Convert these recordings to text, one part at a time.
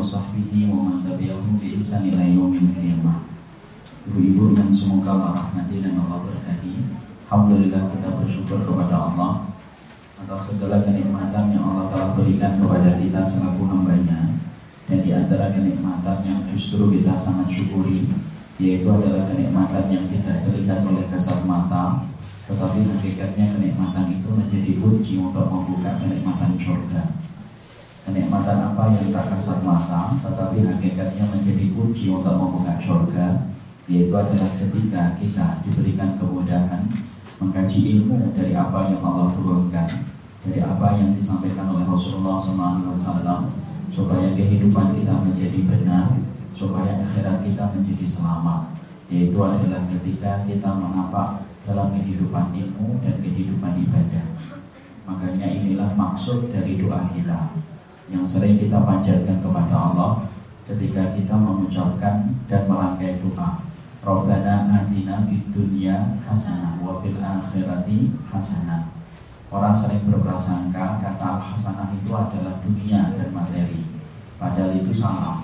alihi wa man tabi'ahum bi ihsan ila yaumil qiyamah. Ibu-ibu yang semoga Allah rahmati dan Allah berkati. Alhamdulillah kita bersyukur kepada Allah atas segala kenikmatan yang Allah telah berikan kepada kita selaku hambanya dan di antara kenikmatan yang justru kita sangat syukuri yaitu adalah kenikmatan yang tidak terlihat oleh kasat mata tetapi hakikatnya kenikmatan itu menjadi kunci untuk membuka kenikmatan surga kenikmatan apa yang tak kasat mata tetapi hakikatnya menjadi kunci untuk membuka surga yaitu adalah ketika kita diberikan kemudahan mengkaji ilmu dari apa yang Allah turunkan dari apa yang disampaikan oleh Rasulullah SAW supaya kehidupan kita menjadi benar supaya akhirat kita menjadi selamat. Yaitu adalah ketika kita mengapak dalam kehidupan ilmu dan kehidupan ibadah. Makanya inilah maksud dari doa kita yang sering kita panjatkan kepada Allah ketika kita mengucapkan dan merangkai doa. Rabbana atina fid dunya hasanah wa fil akhirati hasanah. Orang sering berprasangka kata al-hasanah itu adalah dunia dan materi. Padahal itu salah.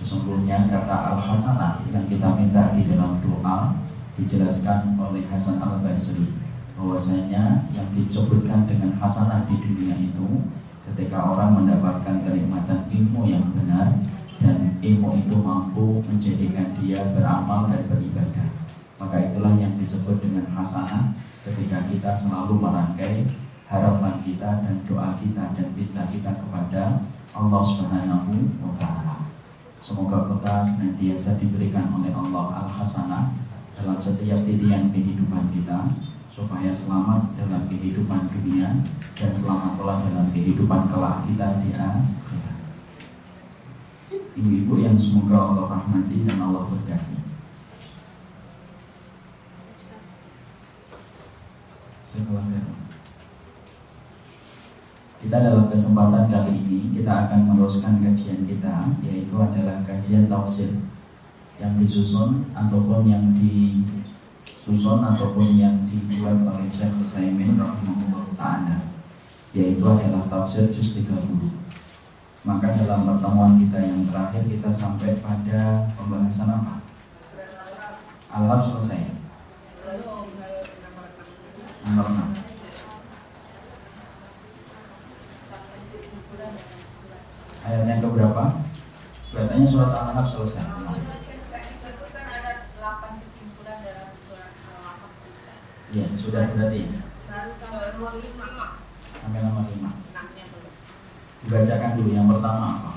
Sesungguhnya kata al-hasanah yang kita minta di dalam doa dijelaskan oleh Hasan al-Basri. Bahwasanya yang disebutkan dengan hasanah di dunia itu ketika orang mendapatkan kenikmatan ilmu yang benar dan ilmu itu mampu menjadikan dia beramal dan beribadah maka itulah yang disebut dengan hasanah ketika kita selalu merangkai harapan kita dan doa kita dan minta kita kepada Allah Subhanahu wa taala. Semoga kita senantiasa diberikan oleh Allah al-hasanah dalam setiap titian kehidupan kita supaya selamat dalam kehidupan dunia dan selamat pula dalam kehidupan kelak kita di akhirat. Ibu-ibu yang semoga Allah rahmati dan Allah berkati. Kita dalam kesempatan kali ini kita akan meneruskan kajian kita yaitu adalah kajian tafsir yang disusun ataupun yang disusun ataupun yang dibuat oleh Syekh Utsaimin rahimahullah taala yaitu adalah tafsir juz 30. Maka dalam pertemuan kita yang terakhir kita sampai pada pembahasan apa? Alam selesai. Nomor 6. ayat yang keberapa? Kelihatannya surat Al-An'am selesai. Iya, sudah berarti. Sampai nomor lima. Dibacakan dulu yang pertama apa?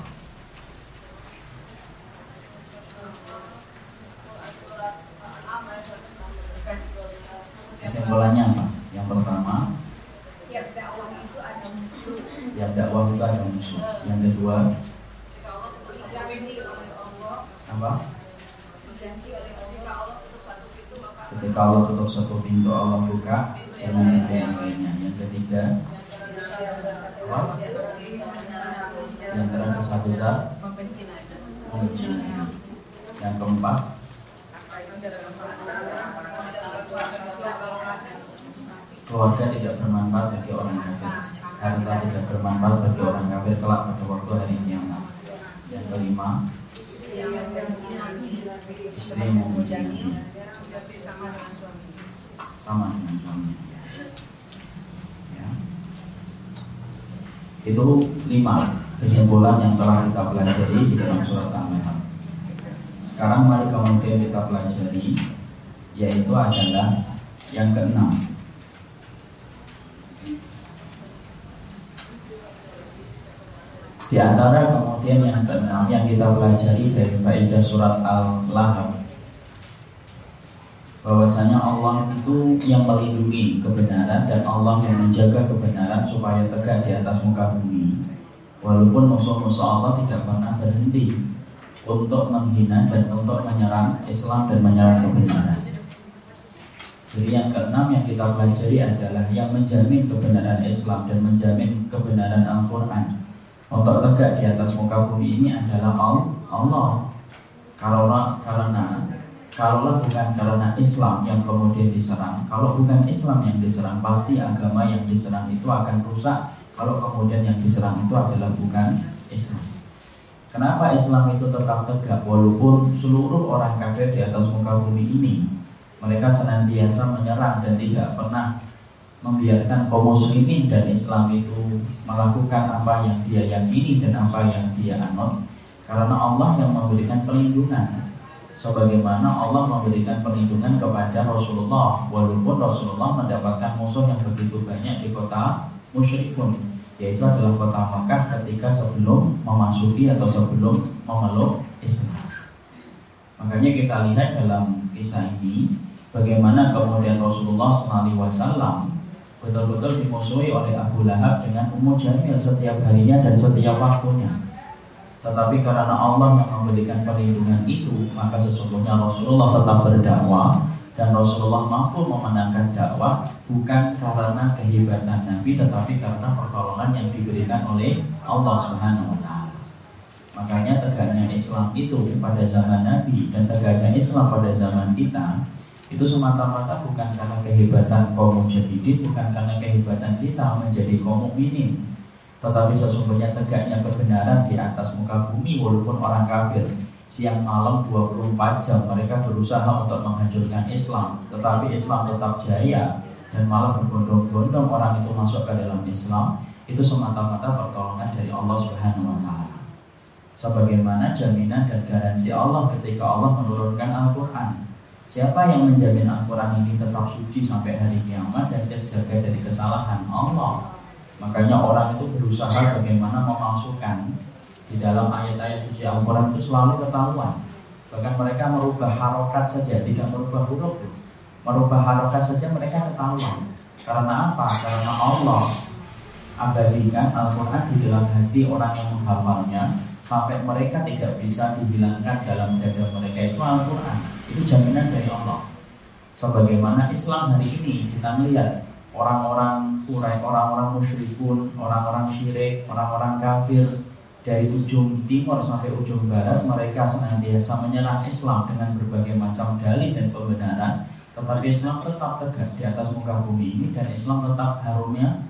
Kesimpulannya apa? Yang pertama, Tiap dakwah itu ada musuh. yang dakwah itu ada musuh. Yang kedua, apa? diganti oleh Allah. Allah tutup satu pintu, Allah buka dengan pintu yang lainnya. Yang ketiga, apa? Yang dosa besar, membenci. Yang keempat, keluarga tidak bermanfaat bagi orang kafir. Harta tidak bermanfaat bagi orang kafir kelak pada waktu hari kiamat. Yang kelima, istri memuji Sama dengan suaminya. Ya. Itu lima kesimpulan yang telah kita pelajari di dalam surat Al-An'am. Sekarang mari kemudian kita pelajari yaitu adalah yang keenam. Di antara kemudian yang keenam yang kita pelajari dari faedah surat Al-Lahab bahwasanya Allah itu yang melindungi kebenaran dan Allah yang menjaga kebenaran supaya tegak di atas muka bumi. Walaupun musuh-musuh Allah tidak pernah berhenti untuk menghina dan untuk menyerang Islam dan menyerang kebenaran. Jadi yang keenam yang kita pelajari adalah yang menjamin kebenaran Islam dan menjamin kebenaran Al-Quran untuk tegak di atas muka bumi ini adalah Allah. Karena karena Kalaulah bukan karena Islam yang kemudian diserang, kalau bukan Islam yang diserang, pasti agama yang diserang itu akan rusak. Kalau kemudian yang diserang itu adalah bukan Islam. Kenapa Islam itu tetap tegak? Walaupun seluruh orang kafir di atas muka bumi ini mereka senantiasa menyerang dan tidak pernah membiarkan kaum muslimin dan Islam itu melakukan apa yang dia yakini dan apa yang dia anut. Karena Allah yang memberikan perlindungan sebagaimana Allah memberikan perlindungan kepada Rasulullah walaupun Rasulullah mendapatkan musuh yang begitu banyak di kota musyrikun yaitu adalah kota Makkah ketika sebelum memasuki atau sebelum memeluk Islam. Makanya kita lihat dalam kisah ini bagaimana kemudian Rasulullah SAW betul-betul dimusuhi oleh Abu Lahab dengan Ummu Jamil setiap harinya dan setiap waktunya. Tetapi karena Allah yang memberikan perlindungan itu, maka sesungguhnya Rasulullah tetap berdakwah dan Rasulullah mampu memenangkan dakwah bukan karena kehebatan Nabi tetapi karena pertolongan yang diberikan oleh Allah Subhanahu wa taala. Makanya tegaknya Islam itu pada zaman Nabi dan tegaknya Islam pada zaman kita itu semata-mata bukan karena kehebatan kaum mujahidin, bukan karena kehebatan kita menjadi kaum mukminin, tetapi sesungguhnya tegaknya kebenaran di atas muka bumi walaupun orang kafir siang malam 24 jam mereka berusaha untuk menghancurkan Islam. Tetapi Islam tetap jaya dan malah berbondong-bondong orang itu masuk ke dalam Islam itu semata-mata pertolongan dari Allah Subhanahu wa taala. Sebagaimana jaminan dan garansi Allah ketika Allah menurunkan Al-Qur'an. Siapa yang menjamin Al-Qur'an ini tetap suci sampai hari kiamat dan terjaga dari kesalahan? Allah makanya orang itu berusaha bagaimana memasukkan di dalam ayat-ayat suci Al-Quran itu selalu ketahuan. Bahkan mereka merubah harokat saja tidak merubah huruf. Merubah harokat saja mereka ketahuan. Karena apa? karena Allah abadikan Al-Quran di dalam hati orang yang menghafalnya sampai mereka tidak bisa dihilangkan dalam dada mereka. Itu Al-Quran. Itu jaminan dari Allah. Sebagaimana Islam hari ini kita melihat orang-orang kurai, orang-orang musyrikun, orang-orang syirik, orang-orang kafir dari ujung timur sampai ujung barat mereka senantiasa menyerang Islam dengan berbagai macam dalih dan pembenaran. Tetapi Islam tetap tegak di atas muka bumi ini dan Islam tetap harumnya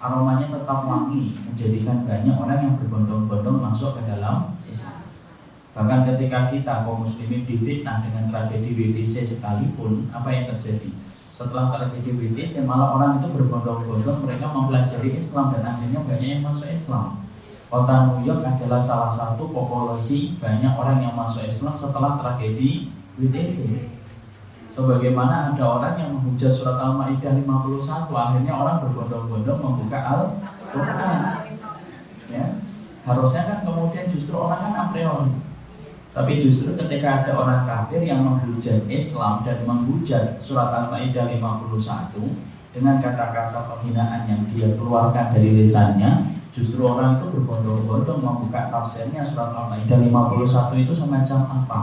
aromanya tetap wangi menjadikan banyak orang yang berbondong-bondong masuk ke dalam Islam. Bahkan ketika kita kaum muslimin difitnah dengan tragedi WTC sekalipun apa yang terjadi setelah tragedi WTC malah orang itu berbondong-bondong mereka mempelajari Islam dan akhirnya banyak yang masuk Islam Kota New York adalah salah satu populasi banyak orang yang masuk Islam setelah tragedi WTC. Sebagaimana ada orang yang menghujat surat Al-Maidah 51, akhirnya orang berbondong-bondong membuka Al-Quran. Ya. Harusnya kan kemudian justru orang kan a priori. Tapi justru ketika ada orang kafir yang menghujat Islam dan menghujat surat Al-Maidah 51 dengan kata-kata penghinaan yang dia keluarkan dari lisannya, Justru orang itu berbondong-bondong membuka tafsirnya surat Al-Maidah 51 itu semacam apa?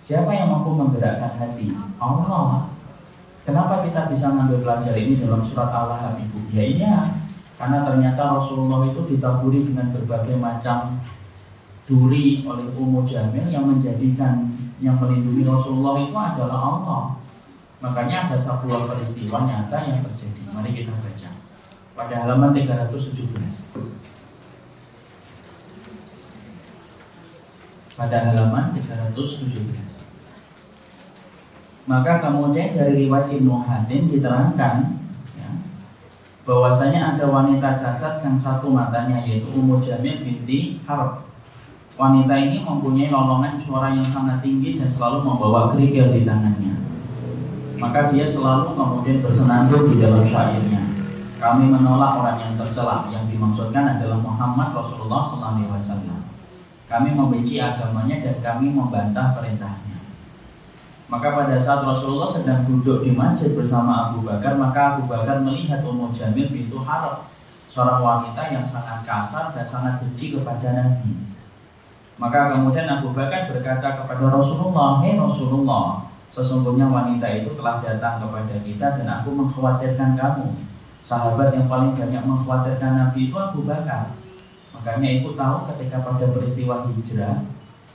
Siapa yang mampu menggerakkan hati? Allah. Kenapa kita bisa mengambil pelajar ini dalam surat Allah Ibu? Ya iya, karena ternyata Rasulullah itu ditaburi dengan berbagai macam duri oleh Ummu Jamil yang menjadikan yang melindungi Rasulullah itu adalah Allah. Makanya ada sebuah peristiwa nyata yang terjadi. Mari kita baca pada halaman 317. Pada halaman 317. Maka kemudian dari riwayat Ibnu Hatim diterangkan ya, bahwasanya ada wanita cacat yang satu matanya yaitu Ummu Jamil binti Harb. Wanita ini mempunyai lolongan suara yang sangat tinggi dan selalu membawa kerikil di tangannya. Maka dia selalu kemudian bersenandung di dalam syairnya. Kami menolak orang yang tercela yang dimaksudkan adalah Muhammad Rasulullah SAW. Kami membenci agamanya dan kami membantah perintahnya. Maka pada saat Rasulullah sedang duduk di masjid bersama Abu Bakar, maka Abu Bakar melihat Ummu Jamil pintu Harab, seorang wanita yang sangat kasar dan sangat benci kepada Nabi. Maka kemudian Abu Bakar berkata kepada Rasulullah, Hei Rasulullah, sesungguhnya wanita itu telah datang kepada kita dan aku mengkhawatirkan kamu sahabat yang paling banyak mengkhawatirkan Nabi itu Abu Bakar. Makanya itu tahu ketika pada peristiwa hijrah,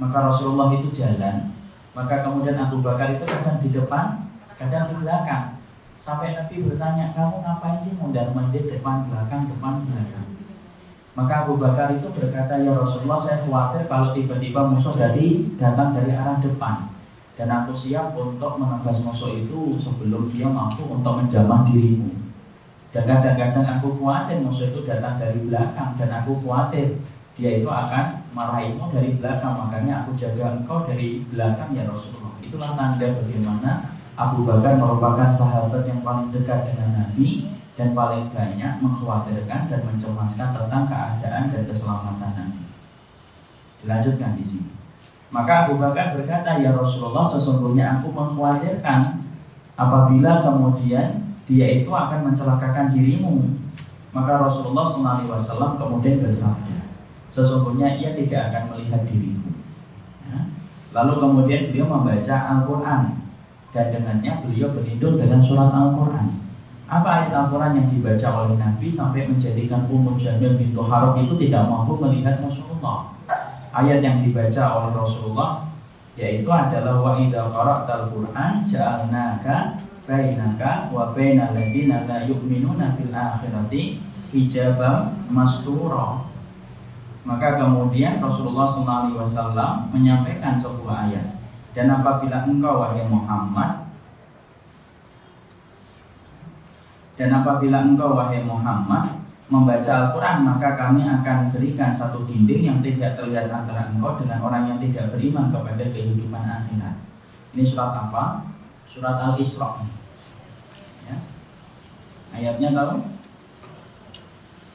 maka Rasulullah itu jalan, maka kemudian Abu Bakar itu kadang di depan, kadang di belakang. Sampai Nabi bertanya, kamu ngapain sih mundar mandir depan belakang depan belakang? Maka Abu Bakar itu berkata, ya Rasulullah saya khawatir kalau tiba-tiba musuh dari datang dari arah depan. Dan aku siap untuk menebas musuh itu sebelum dia mampu untuk menjamah dirimu. Dan kadang-kadang aku khawatir musuh itu datang dari belakang dan aku khawatir dia itu akan marahimu dari belakang. Makanya aku jaga engkau dari belakang ya Rasulullah. Itulah tanda bagaimana Abu Bakar merupakan sahabat yang paling dekat dengan Nabi dan paling banyak mengkhawatirkan dan mencemaskan tentang keadaan dan keselamatan Nabi. Dilanjutkan di sini. Maka Abu Bakar berkata, "Ya Rasulullah, sesungguhnya aku mengkhawatirkan apabila kemudian dia itu akan mencelakakan dirimu." Maka Rasulullah SAW kemudian bersabda, "Sesungguhnya ia tidak akan melihat dirimu." Ya. Lalu kemudian beliau membaca Al-Quran dan dengannya beliau berlindung dengan surat Al-Quran. Apa ayat Al-Quran yang dibaca oleh Nabi sampai menjadikan Ummu Jamil bintu Harok itu tidak mampu melihat Rasulullah? Ayat yang dibaca oleh Rasulullah yaitu adalah wa idza qara'tal Qur'an ja'alnaka bainaka wa bainal ladzina la yu'minuna fil akhirati hijabam mastura. Maka kemudian Rasulullah SAW menyampaikan sebuah ayat. Dan apabila engkau wahai Muhammad Dan apabila engkau wahai Muhammad membaca Al-Quran maka kami akan berikan satu dinding yang tidak terlihat antara engkau dengan orang yang tidak beriman kepada kehidupan akhirat. Ini surat apa? Surat Al-Isra. Ya. Ayatnya tahu?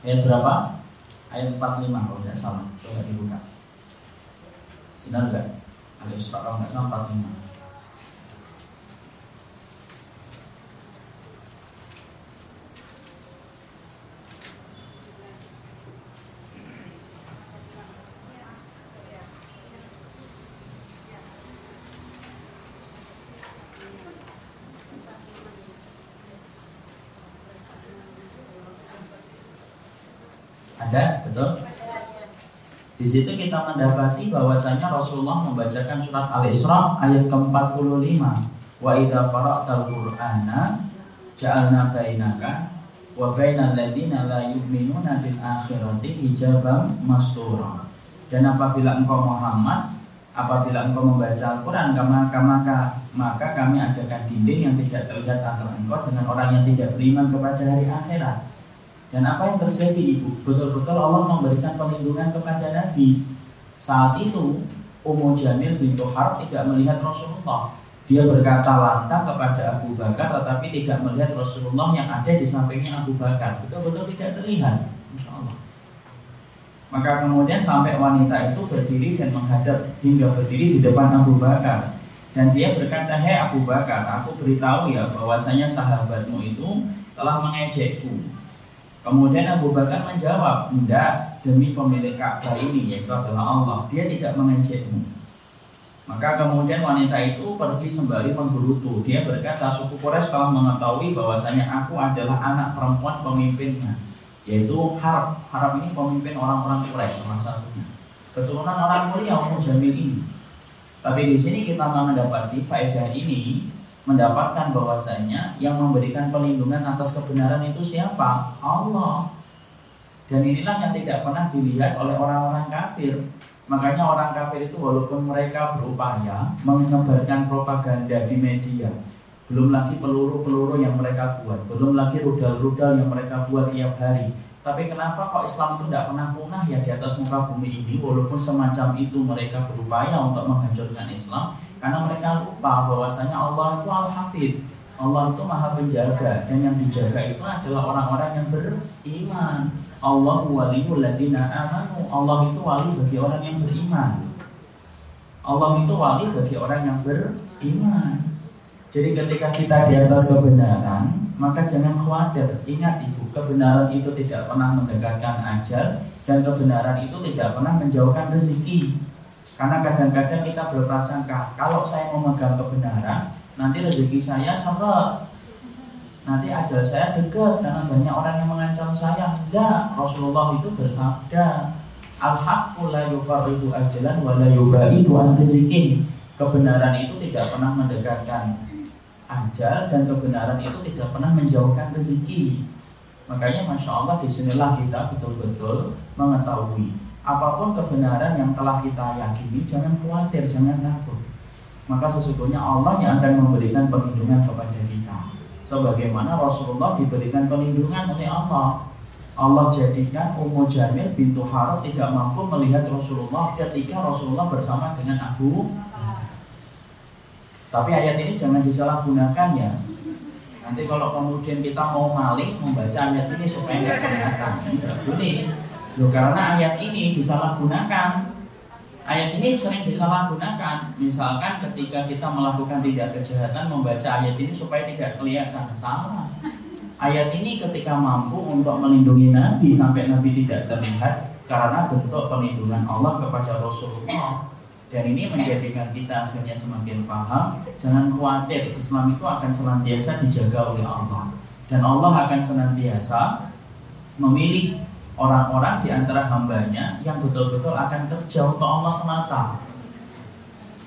Ayat berapa? Ayat 45 kalau tidak salah. Coba dibuka. Benar enggak? Al-Isra kalau nggak salah 45. Ada, betul? Di situ kita mendapati bahwasanya Rasulullah membacakan surat Al-Isra ayat ke-45. Wa idza qara'tal Qur'ana ja'alna bainaka wa bainal ladzina la yu'minuna bil akhirati hijaban mastura. Dan apabila engkau Muhammad apabila engkau membaca Al-Quran maka, maka maka kami adakan dinding yang tidak terlihat antara engkau dengan orang yang tidak beriman kepada hari akhirat. Dan apa yang terjadi ibu? Betul-betul Allah memberikan perlindungan kepada Nabi. Saat itu Ummu Jamil bintu Harb tidak melihat Rasulullah. Dia berkata lantang kepada Abu Bakar tetapi tidak melihat Rasulullah yang ada di sampingnya Abu Bakar. Betul-betul tidak terlihat. Insya Allah. Maka kemudian sampai wanita itu berdiri dan menghadap hingga berdiri di depan Abu Bakar. Dan dia berkata, Hei Abu Bakar, aku beritahu ya bahwasanya sahabatmu itu telah mengejekku Kemudian Abu Bakar menjawab, tidak demi pemilik Ka'bah ini yaitu adalah Allah, dia tidak mengejekmu. Maka kemudian wanita itu pergi sembari menggerutu. Dia berkata, suku Quraisy telah mengetahui bahwasanya aku adalah anak perempuan pemimpinnya, yaitu. Harab ini pemimpin orang-orang Quraisy salah satunya. Keturunan orang mulia Ummu Jamil ini. Tapi di sini kita mendapati faedah ini mendapatkan bahwasanya yang memberikan perlindungan atas kebenaran itu siapa? Allah. Dan inilah yang tidak pernah dilihat oleh orang-orang kafir. Makanya orang kafir itu walaupun mereka berupaya menyebarkan propaganda di media, belum lagi peluru-peluru yang mereka buat, belum lagi rudal-rudal yang mereka buat tiap hari. Tapi kenapa kok Islam itu tidak pernah punah ya di atas muka bumi ini walaupun semacam itu mereka berupaya untuk menghancurkan Islam karena mereka lupa bahwasanya Allah itu Al-Hafid. Allah itu Maha Penjaga dan yang dijaga itu adalah orang-orang yang beriman. Allah waliyul ladina amanu. Allah itu wali bagi orang yang beriman. Allah itu wali bagi orang yang beriman. Jadi ketika kita di atas kebenaran, maka jangan khawatir. Ingat ibu, kebenaran itu tidak pernah mendekatkan ajal dan kebenaran itu tidak pernah menjauhkan rezeki. Karena kadang-kadang kita berprasangka kalau saya memegang kebenaran, nanti rezeki saya seret. Nanti ajal saya dekat karena banyak orang yang mengancam saya. Tidak, Rasulullah itu bersabda, Al-haqqu la yufarridu ajalan wa la yubaidu an. Kebenaran itu tidak pernah mendekatkan ajal dan kebenaran itu tidak pernah menjauhkan rezeki. Makanya Masya Allah di sinilah kita betul-betul mengetahui Apa pun kebenaran yang telah kita yakini Jangan khawatir, jangan takut. Maka sesungguhnya Allah yang akan memberikan perlindungan kepada kita. Sebagaimana Rasulullah diberikan perlindungan oleh Allah. Allah jadikan Ummu Jamil bintu Harun tidak mampu melihat Rasulullah ketika Rasulullah bersama dengan Abu Tapi ayat ini jangan disalahgunakan ya. Nanti kalau kemudian kita mau maling membaca ayat ini supaya nggak kelihatan, boleh. Loh, karena ayat ini disalahgunakan. Ayat ini sering disalahgunakan. Misalkan ketika kita melakukan tidak kejahatan membaca ayat ini supaya tidak kelihatan salah. Ayat ini ketika mampu untuk melindungi Nabi sampai Nabi tidak terlihat karena bentuk perlindungan Allah kepada Rasulullah dan ini menjadikan kita akhirnya semakin paham jangan khawatir Islam itu akan senantiasa dijaga oleh Allah dan Allah akan senantiasa memilih orang-orang di antara hambanya yang betul-betul akan kerja untuk Allah semata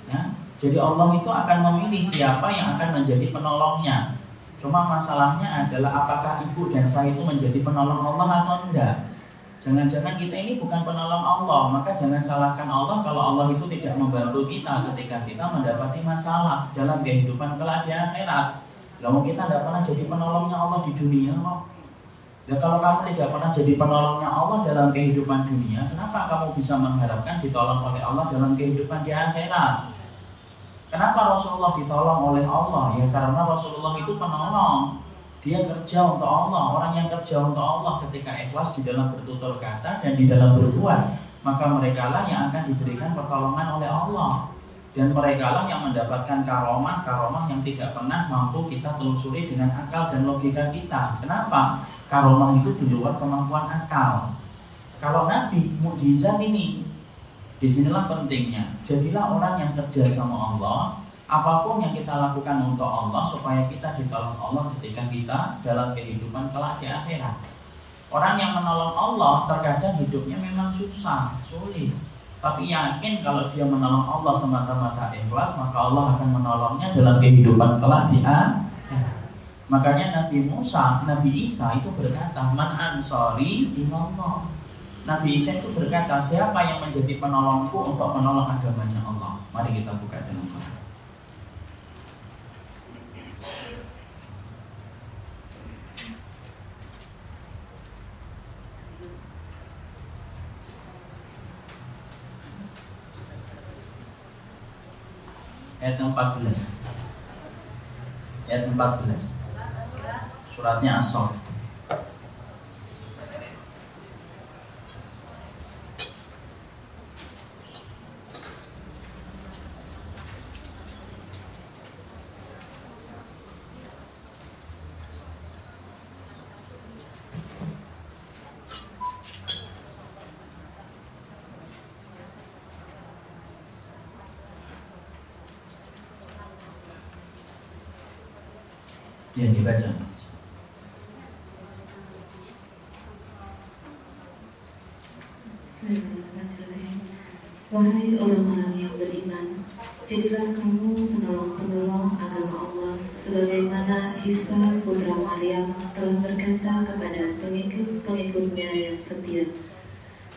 ya, jadi Allah itu akan memilih siapa yang akan menjadi penolongnya cuma masalahnya adalah apakah ibu dan saya itu menjadi penolong Allah atau enggak Jangan-jangan kita ini bukan penolong Allah, maka jangan salahkan Allah kalau Allah itu tidak membantu kita ketika kita mendapati masalah dalam kehidupan kelak di akhirat. Lalu kita tidak pernah jadi penolongnya Allah di dunia loh. Ya kalau kamu tidak pernah jadi penolongnya Allah dalam kehidupan dunia, kenapa kamu bisa mengharapkan ditolong oleh Allah dalam kehidupan di akhirat? Kenapa Rasulullah ditolong oleh Allah? Ya karena Rasulullah itu penolong. Dia kerja untuk Allah. Orang yang kerja untuk Allah ketika ikhlas di dalam bertutur kata dan di dalam berbuat, maka mereka lah yang akan diberikan pertolongan oleh Allah. Dan mereka lah yang mendapatkan karomah-karomah yang tidak pernah mampu kita telusuri dengan akal dan logika kita. Kenapa? Karomah itu di luar kemampuan akal. Kalau Nabi mukjizat ini, di sinilah pentingnya. Jadilah orang yang kerja sama Allah, apa pun yang kita lakukan untuk Allah supaya kita ditolong Allah ketika kita dalam kehidupan kelak di akhirat. Orang yang menolong Allah terkadang hidupnya memang susah, sulit. Tapi yakin kalau dia menolong Allah semata-mata ikhlas, maka Allah akan menolongnya dalam kehidupan kelak di akhirat. Makanya Nabi Musa, Nabi Isa itu berkata, Man ansori ilallah. Nabi Isa itu berkata, siapa yang menjadi penolongku untuk menolong agamanya Allah? Mari kita buka dalam Quran. ayat 14 ayat 14 suratnya As-Saff Ya dibaca. Wahai orang-orang yang beriman, jadilah kamu penolong-penolong agama Allah sebagaimana Isa putra Maryam telah berkata kepada pengikut-pengikutnya yang setia.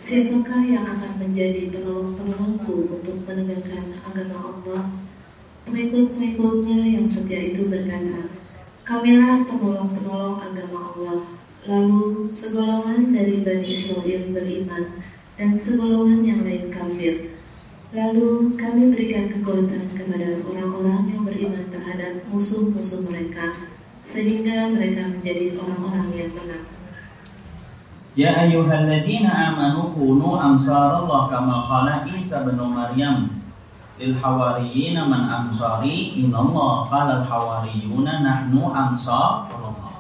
Siapakah yang akan menjadi penolong-penolongku untuk menegakkan agama Allah? Pengikut-pengikutnya yang setia itu berkata, Kamilah penolong-penolong agama Allah. Lalu segolongan dari Bani Israel beriman dan segolongan yang lain kafir. Lalu kami berikan kekuatan kepada orang-orang yang beriman terhadap musuh-musuh mereka sehingga mereka menjadi orang-orang yang menang. Ya ayyuhalladzina amanu kunu ansarallah kama qala Isa bin Maryam lil hawariyina man ansari inallah qala al hawariyuna nahnu ansarullah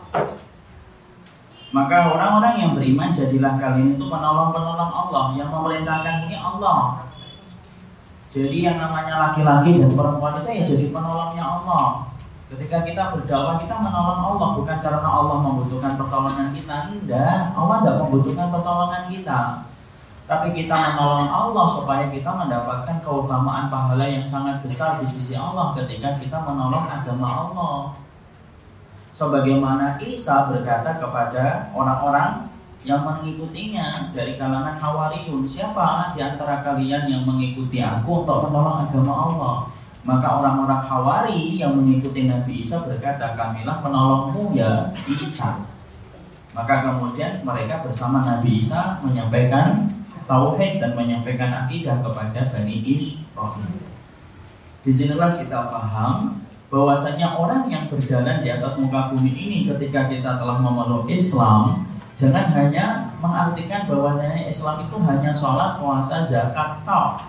maka orang-orang yang beriman jadilah kalian itu penolong-penolong Allah. Yang memerintahkan ini Allah. Jadi yang namanya laki-laki dan perempuan itu ya jadi penolongnya Allah. Ketika kita berdakwah kita menolong Allah. Bukan karena Allah membutuhkan pertolongan kita. Tidak Allah tidak membutuhkan pertolongan kita. Tapi kita menolong Allah supaya kita mendapatkan keutamaan pahala yang sangat besar di sisi Allah ketika kita menolong agama Allah. Sebagaimana Isa berkata kepada orang-orang yang mengikutinya dari kalangan Hawariyun siapa di antara kalian yang mengikuti aku untuk menolong agama Allah? Maka orang-orang Hawari yang mengikuti Nabi Isa berkata kamilah penolongmu ya Isa. Maka kemudian mereka bersama Nabi Isa menyampaikan tauhid dan menyampaikan akidah kepada Bani Israel di sinilah kita paham bahwasanya orang yang berjalan di atas muka bumi ini ketika kita telah memeluk Islam Jangan hanya mengartikan bahwasanya Islam itu hanya sholat, puasa, zakat, toh.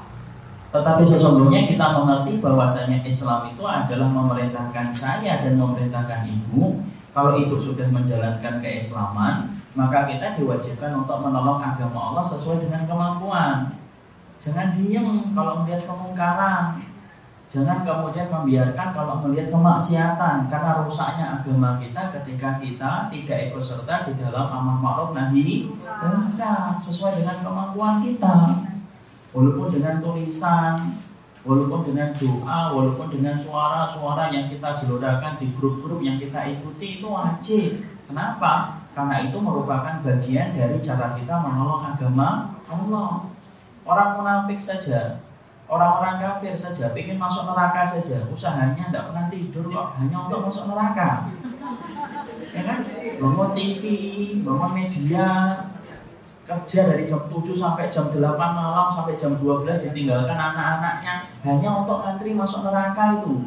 Tetapi sesungguhnya kita mengerti bahwasanya Islam itu adalah memerintahkan saya dan memerintahkan ibu. Kalau ibu sudah menjalankan keislaman, maka kita diwajibkan untuk menolong agama Allah sesuai dengan kemampuan. Jangan diem kalau melihat kemungkaran. Jangan kemudian membiarkan kalau melihat kemaksiatan karena rusaknya agama kita ketika kita tidak ikut serta di dalam amar ma'ruf nahi munkar sesuai dengan kemampuan kita. Walaupun dengan tulisan, walaupun dengan doa, walaupun dengan suara-suara yang kita gelorakan di grup-grup yang kita ikuti itu wajib. Kenapa? Karena itu merupakan bagian dari cara kita menolong agama Allah. Orang munafik saja Orang-orang kafir saja ingin masuk neraka saja, usahanya tidak pernah tidur kok, hanya untuk masuk neraka. Ya kan? Bangun TV, bangun media, kerja dari jam 7 sampai jam 8 malam sampai jam 12 ditinggalkan anak-anaknya hanya untuk antri masuk neraka itu.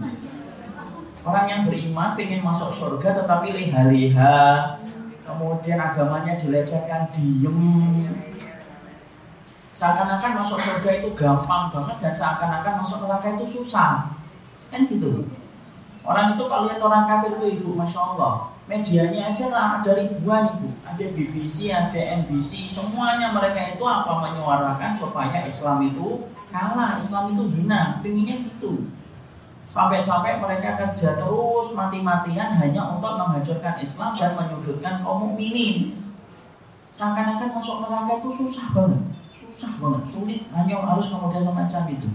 Orang yang beriman ingin masuk surga tetapi leha-leha, kemudian agamanya dilecehkan, diem, Seakan-akan masuk surga itu gampang banget dan seakan-akan masuk neraka itu susah. Kan gitu. Orang itu kalau lihat orang kafir itu ibu, masya Allah, medianya aja lah ada ribuan ibu, ada BBC, ada NBC, semuanya mereka itu apa menyuarakan supaya Islam itu kalah, Islam itu hina, pinginnya gitu. Sampai-sampai mereka kerja terus mati-matian hanya untuk menghancurkan Islam dan menyudutkan kaum mukminin. Seakan-akan masuk neraka itu susah banget susah banget, sulit, hanya harus kemudian semacam itu.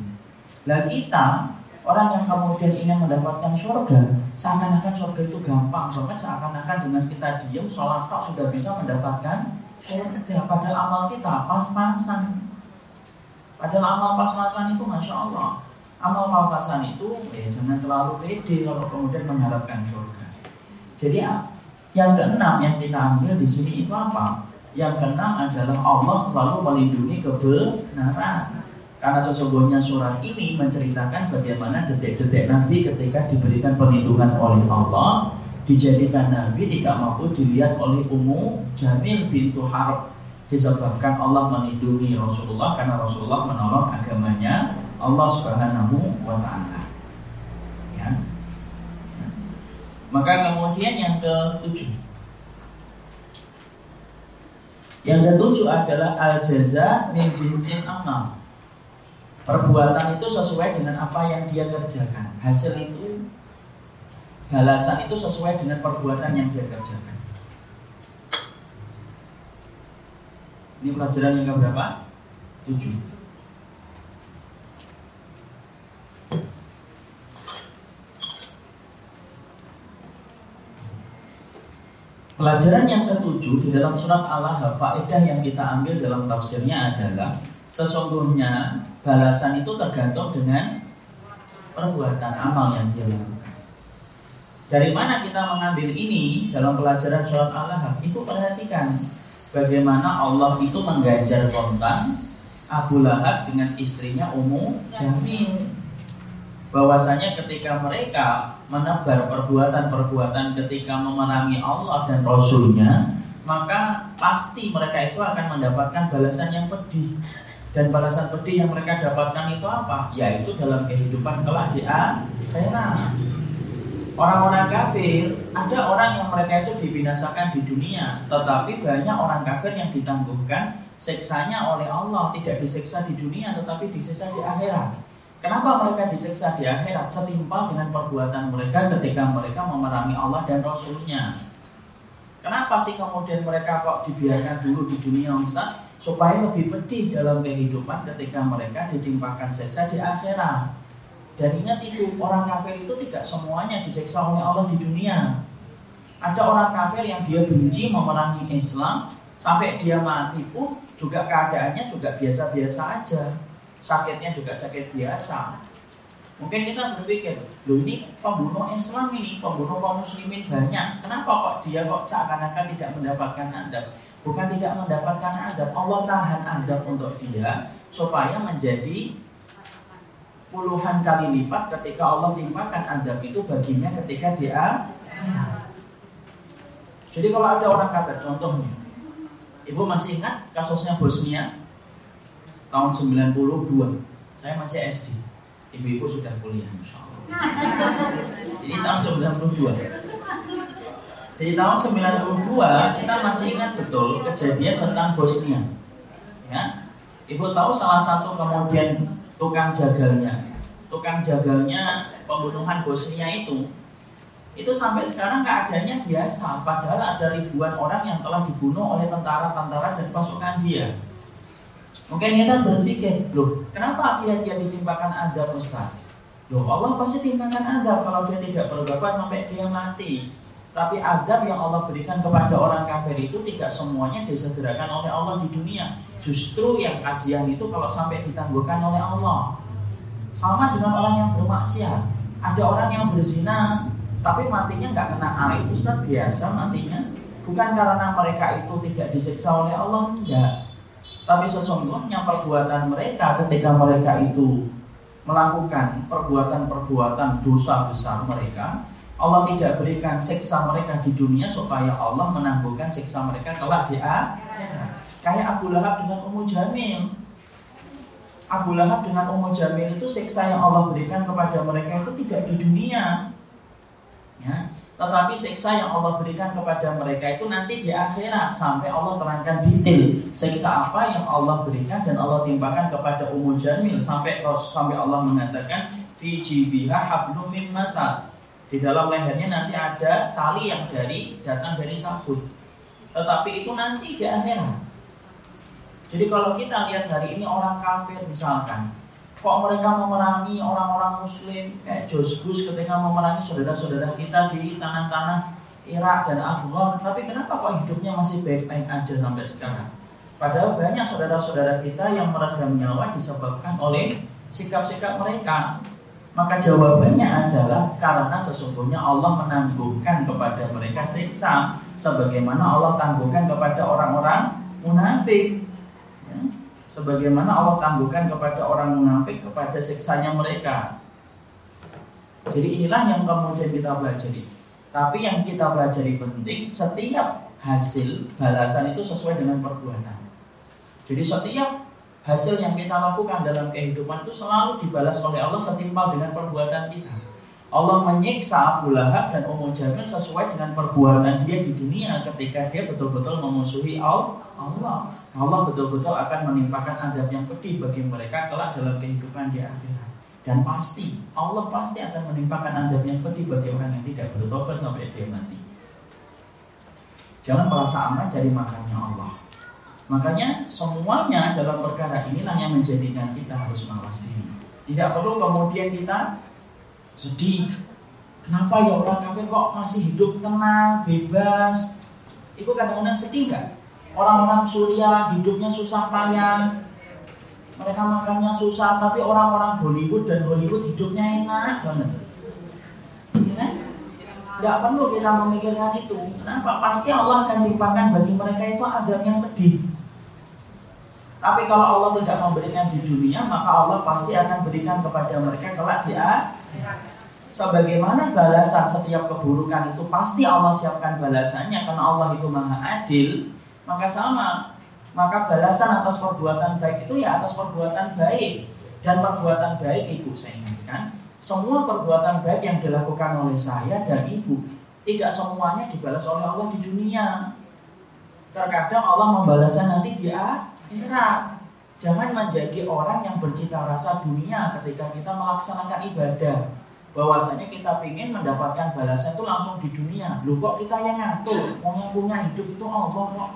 Lah kita orang yang kemudian ingin mendapatkan surga, seakan-akan surga itu gampang banget, seakan-akan dengan kita diam sholat tak sudah bisa mendapatkan surga. Padahal amal kita pas-pasan. Padahal amal pas-pasan itu masya Allah. Amal pas-pasan itu ya jangan terlalu pede kalau kemudian mengharapkan surga. Jadi yang keenam yang kita ambil di sini itu apa? Yang keenam adalah Allah selalu melindungi kebenaran. Karena sesungguhnya surat ini menceritakan bagaimana detik-detik Nabi ketika diberikan perlindungan oleh Allah dijadikan Nabi tidak mampu dilihat oleh Ummu Jamil bintu Harb disebabkan Allah melindungi Rasulullah karena Rasulullah menolong agamanya Allah Subhanahu wa taala. Ya. Maka kemudian yang ketujuh yang ketujuh adalah al jaza min jinsin amal. Perbuatan itu sesuai dengan apa yang dia kerjakan. Hasil itu balasan itu sesuai dengan perbuatan yang dia kerjakan. Ini pelajaran yang keberapa? Tujuh. Pelajaran yang ketujuh di dalam surat Allah faedah yang kita ambil dalam tafsirnya adalah sesungguhnya balasan itu tergantung dengan perbuatan amal yang dia lakukan. Dari mana kita mengambil ini dalam pelajaran surat Allah? Itu perhatikan bagaimana Allah itu mengganjar kontan Abu Lahab dengan istrinya Ummu Jamil bahwasanya ketika mereka menebar perbuatan-perbuatan ketika memerangi Allah dan Rasulnya maka pasti mereka itu akan mendapatkan balasan yang pedih dan balasan pedih yang mereka dapatkan itu apa? Yaitu dalam kehidupan kelak di akhirat. Orang-orang kafir, ada orang yang mereka itu dibinasakan di dunia, tetapi banyak orang kafir yang ditangguhkan seksanya oleh Allah, tidak diseksa di dunia tetapi disiksa di akhirat. Kenapa mereka disiksa di akhirat setimpal dengan perbuatan mereka ketika mereka memerangi Allah dan Rasulnya? Kenapa sih kemudian mereka kok dibiarkan dulu di dunia Ustaz? Supaya lebih pedih dalam kehidupan ketika mereka ditimpakan siksa di akhirat. Dan ingat itu, orang kafir itu tidak semuanya disiksa oleh Allah di dunia. Ada orang kafir yang dia benci memerangi Islam sampai dia mati pun juga keadaannya juga biasa-biasa aja. Sakitnya juga sakit biasa. Mungkin kita berpikir, loh ini pembunuh Islam ini, pembunuh kaum muslimin banyak. Kenapa kok dia kok seakan-akan tidak mendapatkan adab? Bukan tidak mendapatkan adab, Allah tahan adab untuk dia supaya menjadi puluhan kali lipat ketika Allah timpakan adab itu baginya ketika dia jadi kalau ada orang kata contohnya Ibu masih ingat kasusnya Bosnia tahun 92 saya masih SD ibu-ibu sudah kuliah Insya Allah. Ini tahun 92 di tahun 92 kita masih ingat betul kejadian tentang Bosnia. Ya? Ibu tahu salah satu kemudian tukang jagalnya. Tukang jagalnya pembunuhan Bosnia itu itu sampai sekarang keadaannya biasa. Padahal ada ribuan orang yang telah dibunuh oleh tentara-tentara dan pasukan dia Mungkin kita berpikir, loh kenapa dia ditimpakan adab Ustaz? Loh Allah pasti timpakan adab kalau dia tidak berubah sampai dia mati. Tapi adab yang Allah berikan kepada orang kafir itu tidak semuanya disegerakan oleh Allah di dunia. Justru yang kasihan itu kalau sampai ditangguhkan oleh Allah. Sama dengan orang yang bermaksiat. Ada orang yang berzina, tapi matinya nggak kena air, Ustaz biasa matinya. Bukan karena mereka itu tidak disiksa oleh Allah, enggak tapi sesungguhnya perbuatan mereka ketika mereka itu melakukan perbuatan-perbuatan dosa besar mereka, Allah tidak berikan siksa mereka di dunia supaya Allah menangguhkan siksa mereka kelak di akhirat. Kayak Abu Lahab dengan Ummu Jamil. Abu Lahab dengan Ummu Jamil itu siksa yang Allah berikan kepada mereka itu tidak di dunia. Ya, tetapi siksa yang Allah berikan kepada mereka itu nanti di akhirat sampai Allah terangkan detail siksa apa yang Allah berikan dan Allah timpakan kepada Ummu Jamil sampai sampai Allah mengatakan fi jibiha hablum min. Di dalam lehernya nanti ada tali yang dari datang dari sabut. Tetapi itu nanti di akhirat. Jadi kalau kita lihat hari ini orang kafir misalkan kok mereka memerangi orang-orang muslim? Kayak Bush ketika memerangi saudara-saudara kita di tanah-tanah Irak dan Afghan. Tapi kenapa kok hidupnya masih baik-baik aja sampai sekarang? Padahal banyak saudara-saudara kita yang meredam nyawa disebabkan oleh sikap-sikap mereka. Maka jawabannya adalah karena sesungguhnya Allah menangguhkan kepada mereka siksa sebagaimana Allah tangguhkan kepada orang-orang munafik sebagaimana Allah tangguhkan kepada orang munafik kepada siksanya mereka. Jadi inilah yang kemudian kita pelajari. Tapi yang kita pelajari penting setiap hasil balasan itu sesuai dengan perbuatan. Jadi setiap hasil yang kita lakukan dalam kehidupan itu selalu dibalas oleh Allah setimpal dengan perbuatan kita. Allah menyiksa Abu Lahab dan Ummu Jamil sesuai dengan perbuatan dia di dunia ketika dia betul-betul memusuhi Allah. Allah betul-betul akan menimpakan azab yang pedih bagi mereka kelak dalam kehidupan di akhirat. Dan pasti Allah pasti akan menimpakan azab yang pedih bagi orang yang tidak bertobat sampai dia mati. Jangan merasa aman dari makannya Allah. Makanya semuanya dalam perkara inilah yang menjadikan kita harus mawas diri. Tidak perlu kemudian kita sedih. Kenapa ya orang kafir kok masih hidup tenang, bebas? Itu kadang-kadang sedih nggak? Orang-orang Suria hidupnya susah payah, mereka makannya susah, tapi orang-orang Bollywood dan Hollywood hidupnya enak banget. Ya kan? Gak perlu kita memikirkan itu. Kenapa? Pasti Allah akan timpakan bagi mereka itu adab yang pedih. Tapi kalau Allah tidak memberikan di dunia, maka Allah pasti akan berikan kepada mereka kelak di. Sebagaimana balasan setiap keburukan itu pasti Allah siapkan balasannya karena Allah itu maha adil maka sama. Maka balasan atas perbuatan baik itu ya atas perbuatan baik. Dan perbuatan baik ibu saya ingatkan semua perbuatan baik yang dilakukan oleh saya dan ibu tidak semuanya dibalas oleh Allah di dunia. Terkadang Allah membalasnya nanti di akhirat. Jangan menjadi orang yang bercita rasa dunia ketika kita melaksanakan ibadah bahwasanya kita ingin mendapatkan balasan itu langsung di dunia. Lu kok kita yang ngatur, mau yang punya hidup itu Allah kok.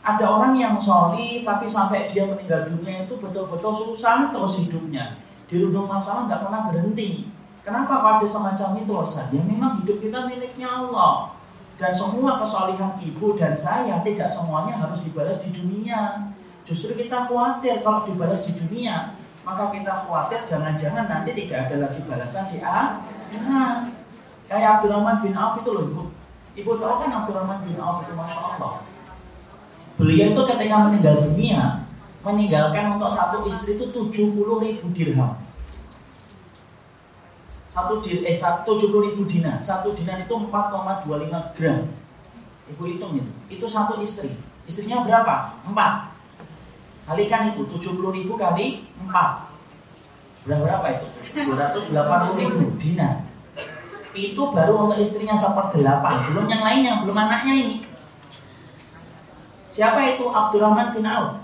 Ada orang yang soli tapi sampai dia meninggal dunia itu betul-betul susah terus hidupnya. Di rundung masalah nggak pernah berhenti. Kenapa pada semacam itu Ustaz? Ya memang hidup kita miliknya Allah. Dan semua kesolihan ibu dan saya tidak semuanya harus dibalas di dunia. Justru kita khawatir kalau dibalas di dunia, maka kita khawatir jangan-jangan nanti tidak ada lagi balasan di akhirat. Kayak Abdurrahman bin Auf itu loh ibu. Ibu tahu kan Abdurrahman bin Auf itu masya Allah. Beliau itu ketika meninggal dunia meninggalkan untuk satu istri itu 70 ribu dirham. Satu dir, eh, 70 ribu dinar. Satu dinar itu 4,25 gram. Ibu hitung itu. Itu satu istri. Istrinya berapa? Empat. Kalikan itu 70 ribu kali 4 Berapa, berapa itu? 280 ribu dinar Itu baru untuk istrinya seperdelapan Belum yang lainnya, belum anaknya ini Siapa itu? Abdurrahman bin Auf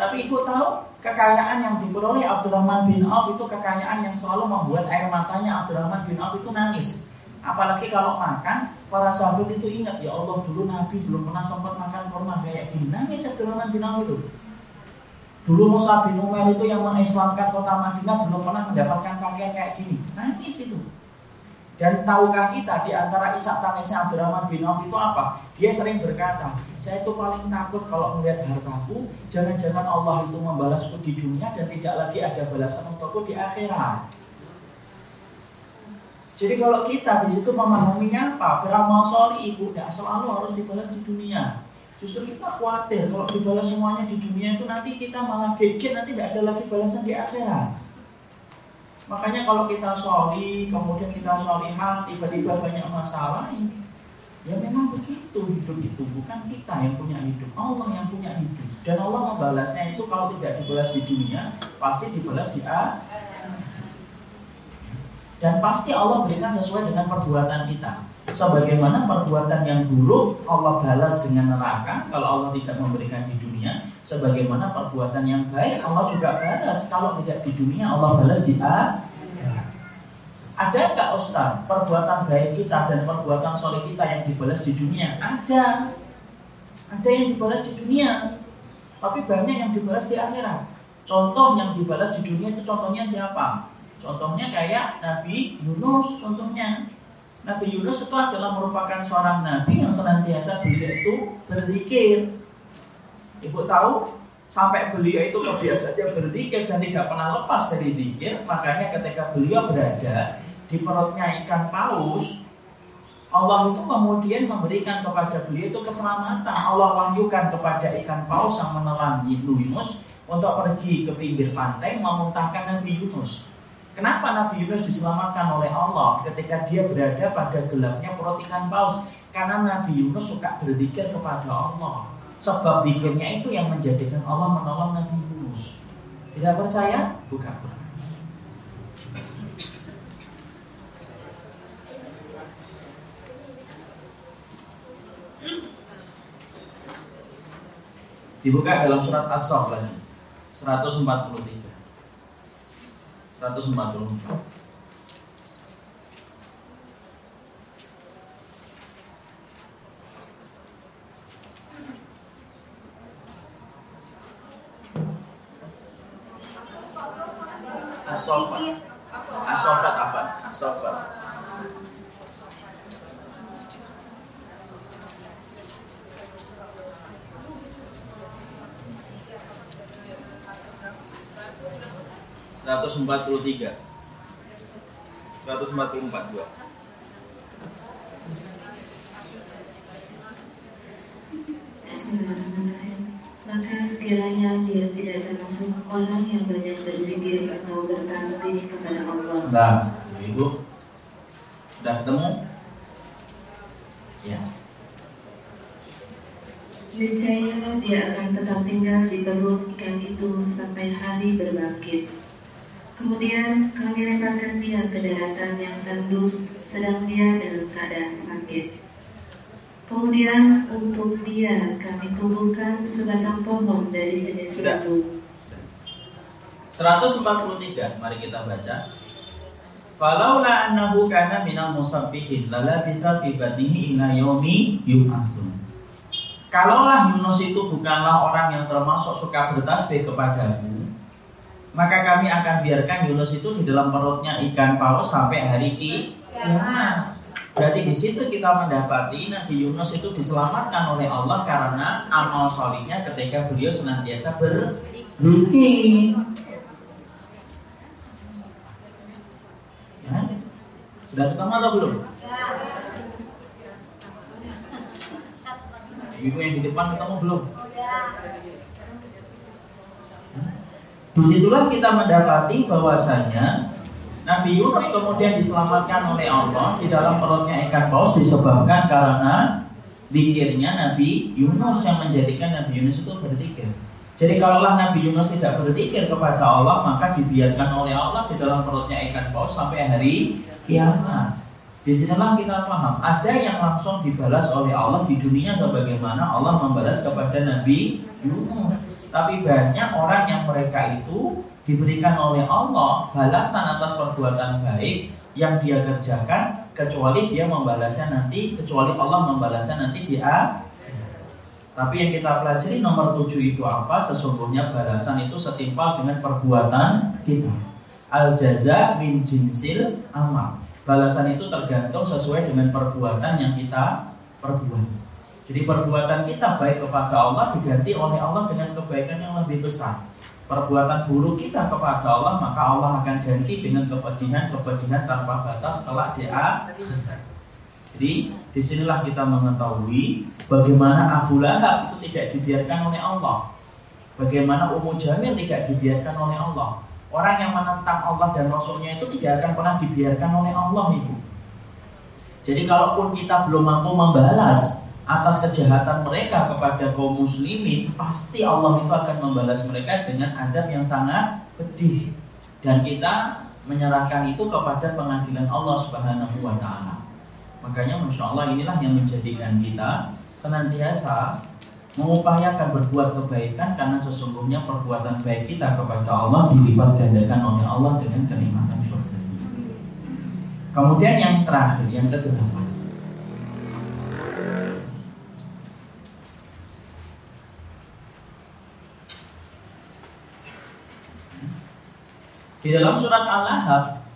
Tapi ibu tahu kekayaan yang diperoleh Abdurrahman bin Auf itu kekayaan yang selalu membuat air matanya Abdurrahman bin Auf itu nangis Apalagi kalau makan, para sahabat itu ingat ya Allah dulu Nabi belum pernah sempat makan kurma kayak gini. Nangis Abdurrahman bin Auf itu. Dulu Musa bin Umar itu yang mengislamkan kota Madinah belum pernah mendapatkan pakaian kayak gini. Nangis itu. Dan tahukah kita di antara isak tangisnya Abdurrahman bin Auf itu apa? Dia sering berkata, saya itu paling takut kalau melihat hartaku, jangan-jangan Allah itu membalasku di dunia dan tidak lagi ada balasan untukku di akhirat. Jadi kalau kita di situ memahaminya apa? Beramal soli ibu tidak selalu harus dibalas di dunia. Justru kita khawatir kalau dibalas semuanya di dunia itu nanti kita malah geger nanti tidak ada lagi balasan di akhirat. Makanya kalau kita soli, kemudian kita solihah, tiba-tiba banyak masalah, ya memang begitu hidup itu bukan kita yang punya hidup, Allah yang punya hidup. Dan Allah membalasnya itu kalau tidak dibalas di dunia, pasti dibalas di akhirat. Dan pasti Allah berikan sesuai dengan perbuatan kita. Sebagaimana perbuatan yang buruk Allah balas dengan neraka kalau Allah tidak memberikan di dunia. Sebagaimana perbuatan yang baik Allah juga balas kalau tidak di dunia Allah balas di akhirat. Ada nggak Ustaz perbuatan baik kita dan perbuatan soleh kita yang dibalas di dunia? Ada. Ada yang dibalas di dunia. Tapi banyak yang dibalas di akhirat. Contoh yang dibalas di dunia itu contohnya siapa? Contohnya kayak Nabi Yunus contohnya Nabi Yunus itu adalah merupakan seorang nabi yang senantiasa beliau itu berzikir. Ibu tahu sampai beliau itu kebiasaannya berzikir dan tidak pernah lepas dari zikir, makanya ketika beliau berada di perutnya ikan paus, Allah itu kemudian memberikan kepada beliau itu keselamatan. Allah wahyukan kepada ikan paus yang menelan Yunus untuk pergi ke pinggir pantai memuntahkan Nabi Yunus. Kenapa Nabi Yunus diselamatkan oleh Allah ketika dia berada pada gelapnya perut ikan paus? Karena Nabi Yunus suka berzikir kepada Allah. Sebab zikirnya itu yang menjadikan Allah menolong Nabi Yunus. Tidak percaya? Buka Quran. Dibuka dalam surat As-Saff lagi 143 144 Asofat Asofat apa? Asofat 143 144 dua. Bismillahirrahmanirrahim. Maka sekiranya dia tidak termasuk orang yang banyak berzikir atau bertasbih kepada Allah. Nah, ibu sudah ketemu? Ya. Niscaya dia akan tetap tinggal di perut ikan itu sampai hari berbangkit. Kemudian kami lemparkan dia ke daratan yang tandus sedang dia dalam keadaan sakit. Kemudian untuk dia kami tumbuhkan sebatang pohon dari jenis bambu. 143, mari kita baca. Falaula annahu kana minal musabbihin lala bisa fi batnihi ila yaumi yub'atsun. Kalaulah Yunus itu bukanlah orang yang termasuk suka bertasbih kepadamu, maka kami akan biarkan Yunus itu di dalam perutnya ikan paus sampai hari kiamat. Berarti di situ kita mendapati Nabi Yunus itu diselamatkan oleh Allah karena amal solihnya ketika beliau senantiasa berzikir. Ya? Sudah ketemu atau belum? Ibu yang di depan ketemu belum? Di situlah kita mendapati bahwasanya Nabi Yunus kemudian diselamatkan oleh Allah di dalam perutnya ikan paus disebabkan karena zikirnya Nabi Yunus yang menjadikan Nabi Yunus itu berzikir. Jadi kalaulah Nabi Yunus tidak berzikir kepada Allah maka dibiarkan oleh Allah di dalam perutnya ikan paus sampai hari kiamat. Di sinilah kita paham ada yang langsung dibalas oleh Allah di dunia sebagaimana Allah membalas kepada Nabi Yunus. Tapi banyak orang yang mereka itu diberikan oleh Allah balasan atas perbuatan baik yang dia kerjakan kecuali dia membalasnya nanti kecuali Allah membalasnya nanti di akhirat. Tapi yang kita pelajari nomor tujuh itu apa? Sesungguhnya balasan itu setimpal dengan perbuatan kita. Al jaza min jinsil amal. Balasan itu tergantung sesuai dengan perbuatan yang kita perbuat. Jadi perbuatan kita baik kepada Allah diganti oleh Allah dengan kebaikan yang lebih besar perbuatan buruk kita kepada Allah maka Allah akan ganti dengan kepedihan-kepedihan tanpa batas kelak di Jadi di sinilah kita mengetahui bagaimana Abu Lahab itu tidak dibiarkan oleh Allah, bagaimana Ummu Jamil tidak dibiarkan oleh Allah. Orang yang menentang Allah dan Rasulnya itu tidak akan pernah dibiarkan oleh Allah ibu. Jadi kalaupun kita belum mampu membalas atas kejahatan mereka kepada kaum muslimin, pasti Allah itu akan membalas mereka dengan adab yang sangat pedih. Dan kita menyerahkan itu kepada pengadilan Allah Subhanahu wa taala. Makanya Masya Allah inilah yang menjadikan kita senantiasa mengupayakan berbuat kebaikan karena sesungguhnya perbuatan baik kita kepada Allah dilipat gandakan oleh Allah dengan kenikmatan surga. Kemudian yang terakhir, yang kedelapan Di dalam surat Al-Lahab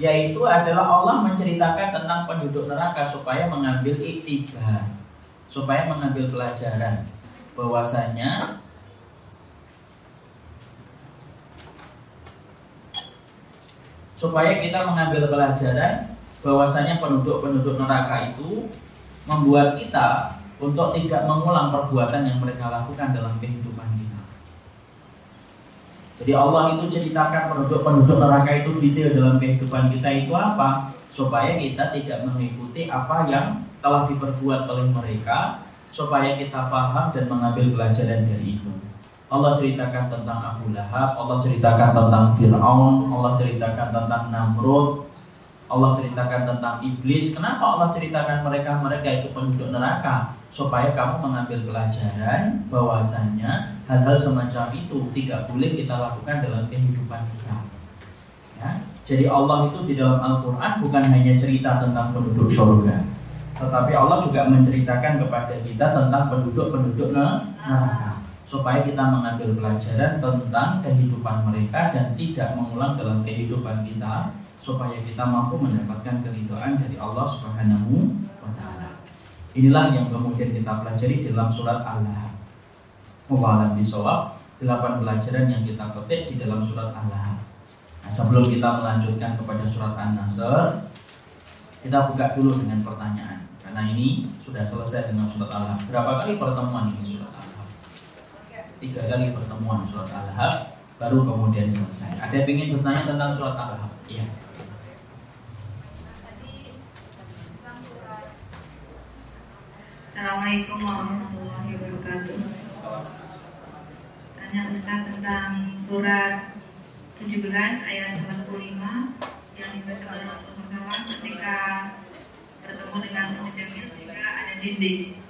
yaitu adalah Allah menceritakan tentang penduduk neraka supaya mengambil iktibar, supaya mengambil pelajaran bahwasanya supaya kita mengambil pelajaran bahwasanya penduduk-penduduk neraka itu membuat kita untuk tidak mengulang perbuatan yang mereka lakukan dalam kehidupan. Jadi Allah itu ceritakan penduduk-penduduk neraka itu detail dalam kehidupan kita itu apa? Supaya kita tidak mengikuti apa yang telah diperbuat oleh mereka supaya kita paham dan mengambil pelajaran dari itu. Allah ceritakan tentang Abu Lahab, Allah ceritakan tentang Fir'aun, Allah ceritakan tentang Namrud, Allah ceritakan tentang iblis. Kenapa Allah ceritakan mereka mereka itu penduduk neraka? Supaya kamu mengambil pelajaran bahwasanya hal-hal semacam itu tidak boleh kita lakukan dalam kehidupan kita. Ya. Jadi Allah itu di dalam Al-Quran bukan hanya cerita tentang penduduk surga, tetapi Allah juga menceritakan kepada kita tentang penduduk-penduduk neraka supaya kita mengambil pelajaran tentang kehidupan mereka dan tidak mengulang dalam kehidupan kita supaya kita mampu mendapatkan keridhaan dari Allah Subhanahu. Inilah yang kemudian kita pelajari dalam surat Al-Lahab. Mubahalam bisawab, delapan pelajaran yang kita petik di dalam surat Al-Lahab. Nah, sebelum kita melanjutkan kepada surat An-Nasr, kita buka dulu dengan pertanyaan. Karena ini sudah selesai dengan surat Al-Lahab. Berapa kali pertemuan ini surat Al-Lahab? Tiga kali pertemuan surat Al-Lahab, baru kemudian selesai. Ada yang ingin bertanya tentang surat Al-Lahab? Iya. Assalamualaikum warahmatullahi wabarakatuh. Tanya Ustaz tentang surat 17 ayat 45 yang dibaca oleh Rasulullah SAW ketika bertemu dengan Jamil sehingga ada dinding.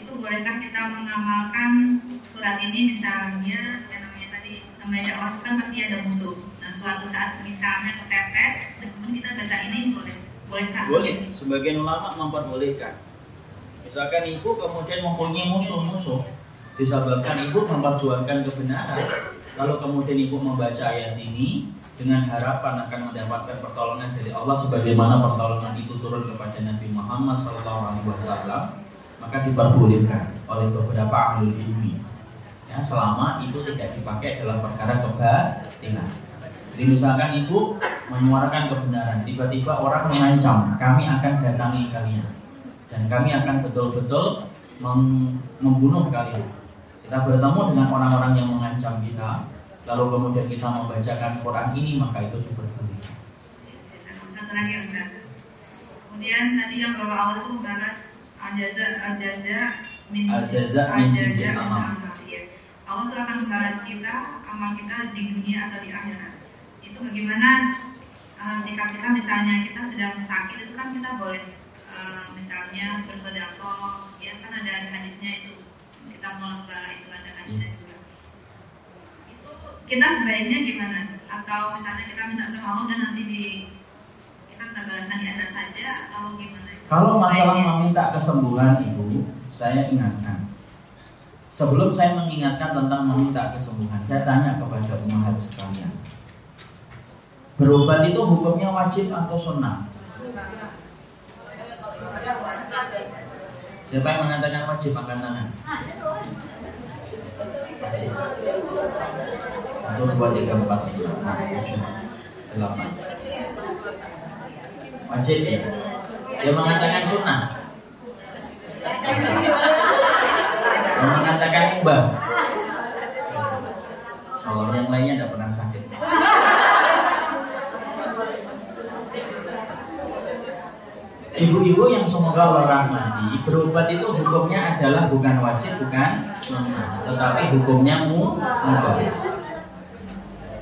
Itu bolehkah kita mengamalkan surat ini misalnya yang namanya tadi namanya dakwah kan pasti ada musuh. Nah suatu saat misalnya kepepet, kemudian kita baca ini boleh bolehkah? Boleh. Sebagian ulama memperbolehkan Misalkan ibu kemudian mempunyai musuh-musuh, disebabkan ibu memperjuangkan kebenaran. Kalau kemudian ibu membaca ayat ini, dengan harapan akan mendapatkan pertolongan dari Allah sebagaimana pertolongan itu turun kepada Nabi Muhammad SAW maka diperbolehkan oleh beberapa ahli ilmi. Ya selama itu tidak dipakai dalam perkara kebatilan. Jadi misalkan ibu menyuarakan kebenaran tiba-tiba orang mengancam kami akan datangi kalian dan kami akan betul-betul membunuh kalian kita bertemu dengan orang-orang yang mengancam kita lalu kemudian kita membacakan Quran ini maka itu diperbolehkan. Ustaz. Kemudian tadi yang bawa awal itu membalas al-jaza al-jaza min al-jaza min jinsil amal. Iya. Allah itu akan membalas kita amal kita di dunia atau di akhirat. Itu bagaimana uh, sikap kita misalnya kita sedang sakit itu kan kita boleh uh, misalnya bersedekah ya kan ada hadisnya itu kita menolak bala itu ada hadisnya hmm kita sebaiknya gimana? Atau misalnya kita minta sama Allah dan nanti di kita minta balasan di akhirat saja atau gimana? Kalau masalah meminta kesembuhan ibu, saya ingatkan. Sebelum saya mengingatkan tentang meminta kesembuhan, saya tanya kepada umat sekalian. Berobat itu hukumnya wajib atau sunnah? Siapa yang mengatakan wajib angkat tangan? Satu dua tiga empat lima tujuh delapan. Wajib ya? Dia mengatakan sunnah. Dia mengatakan ubah kalau yang lainnya tidak pernah sakit Ibu-ibu yang semoga Allah rahmati Berobat itu hukumnya adalah bukan wajib, bukan Tetapi hukumnya mubah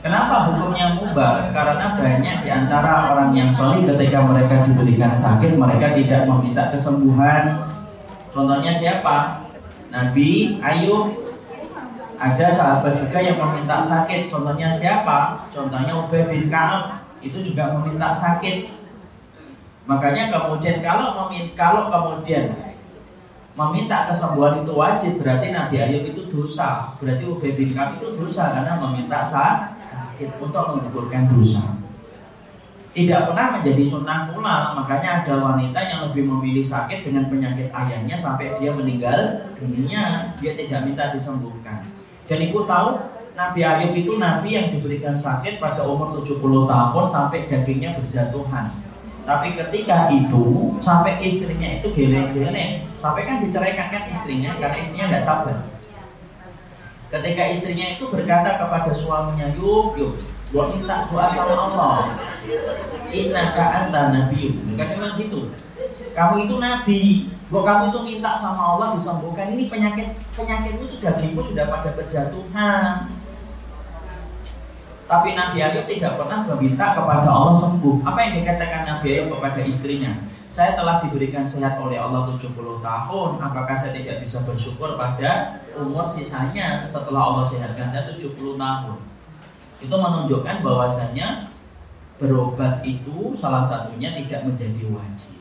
Kenapa hukumnya mubah? Karena banyak di antara orang yang solih ketika mereka diberikan sakit, mereka tidak meminta kesembuhan. Contohnya siapa? Nabi Ayub. Ada sahabat juga yang meminta sakit. Contohnya siapa? Contohnya Ubay bin Ka'ab. Itu juga meminta sakit. Makanya kemudian kalau meminta, kalau kemudian meminta kesembuhan itu wajib berarti Nabi Ayub itu dosa. Berarti Ubay bin Ka'ab itu dosa karena meminta sakit untuk menggugurkan dosa. Tidak pernah menjadi sunnah pula makanya ada wanita yang lebih memilih sakit dengan penyakit ayahnya sampai dia meninggal dunia. Dia tidak minta disembuhkan. Dan ibu tahu Nabi Ayub itu nabi yang diberikan sakit pada umur 70 tahun sampai dagingnya berjatuhan tapi ketika itu sampai istrinya itu geleng-geleng, sampai kan diceraikan kan istrinya karena istrinya nggak sabar. Ketika istrinya itu berkata kepada suaminya, yuk yuk, gua minta doa sama Allah. Inna anta nabi, kan memang gitu. Kamu itu nabi, gua kamu itu minta sama Allah disembuhkan. Ini penyakit penyakitmu sudah dagingmu sudah pada berjatuhan tapi Nabi Ayub tidak pernah meminta kepada Allah sembuh. Apa yang dikatakan Nabi Ayub kepada istrinya? Saya telah diberikan sehat oleh Allah 70 tahun. Apakah saya tidak bisa bersyukur pada umur sisanya setelah Allah sehatkan saya 70 tahun? Itu menunjukkan bahwasanya berobat itu salah satunya tidak menjadi wajib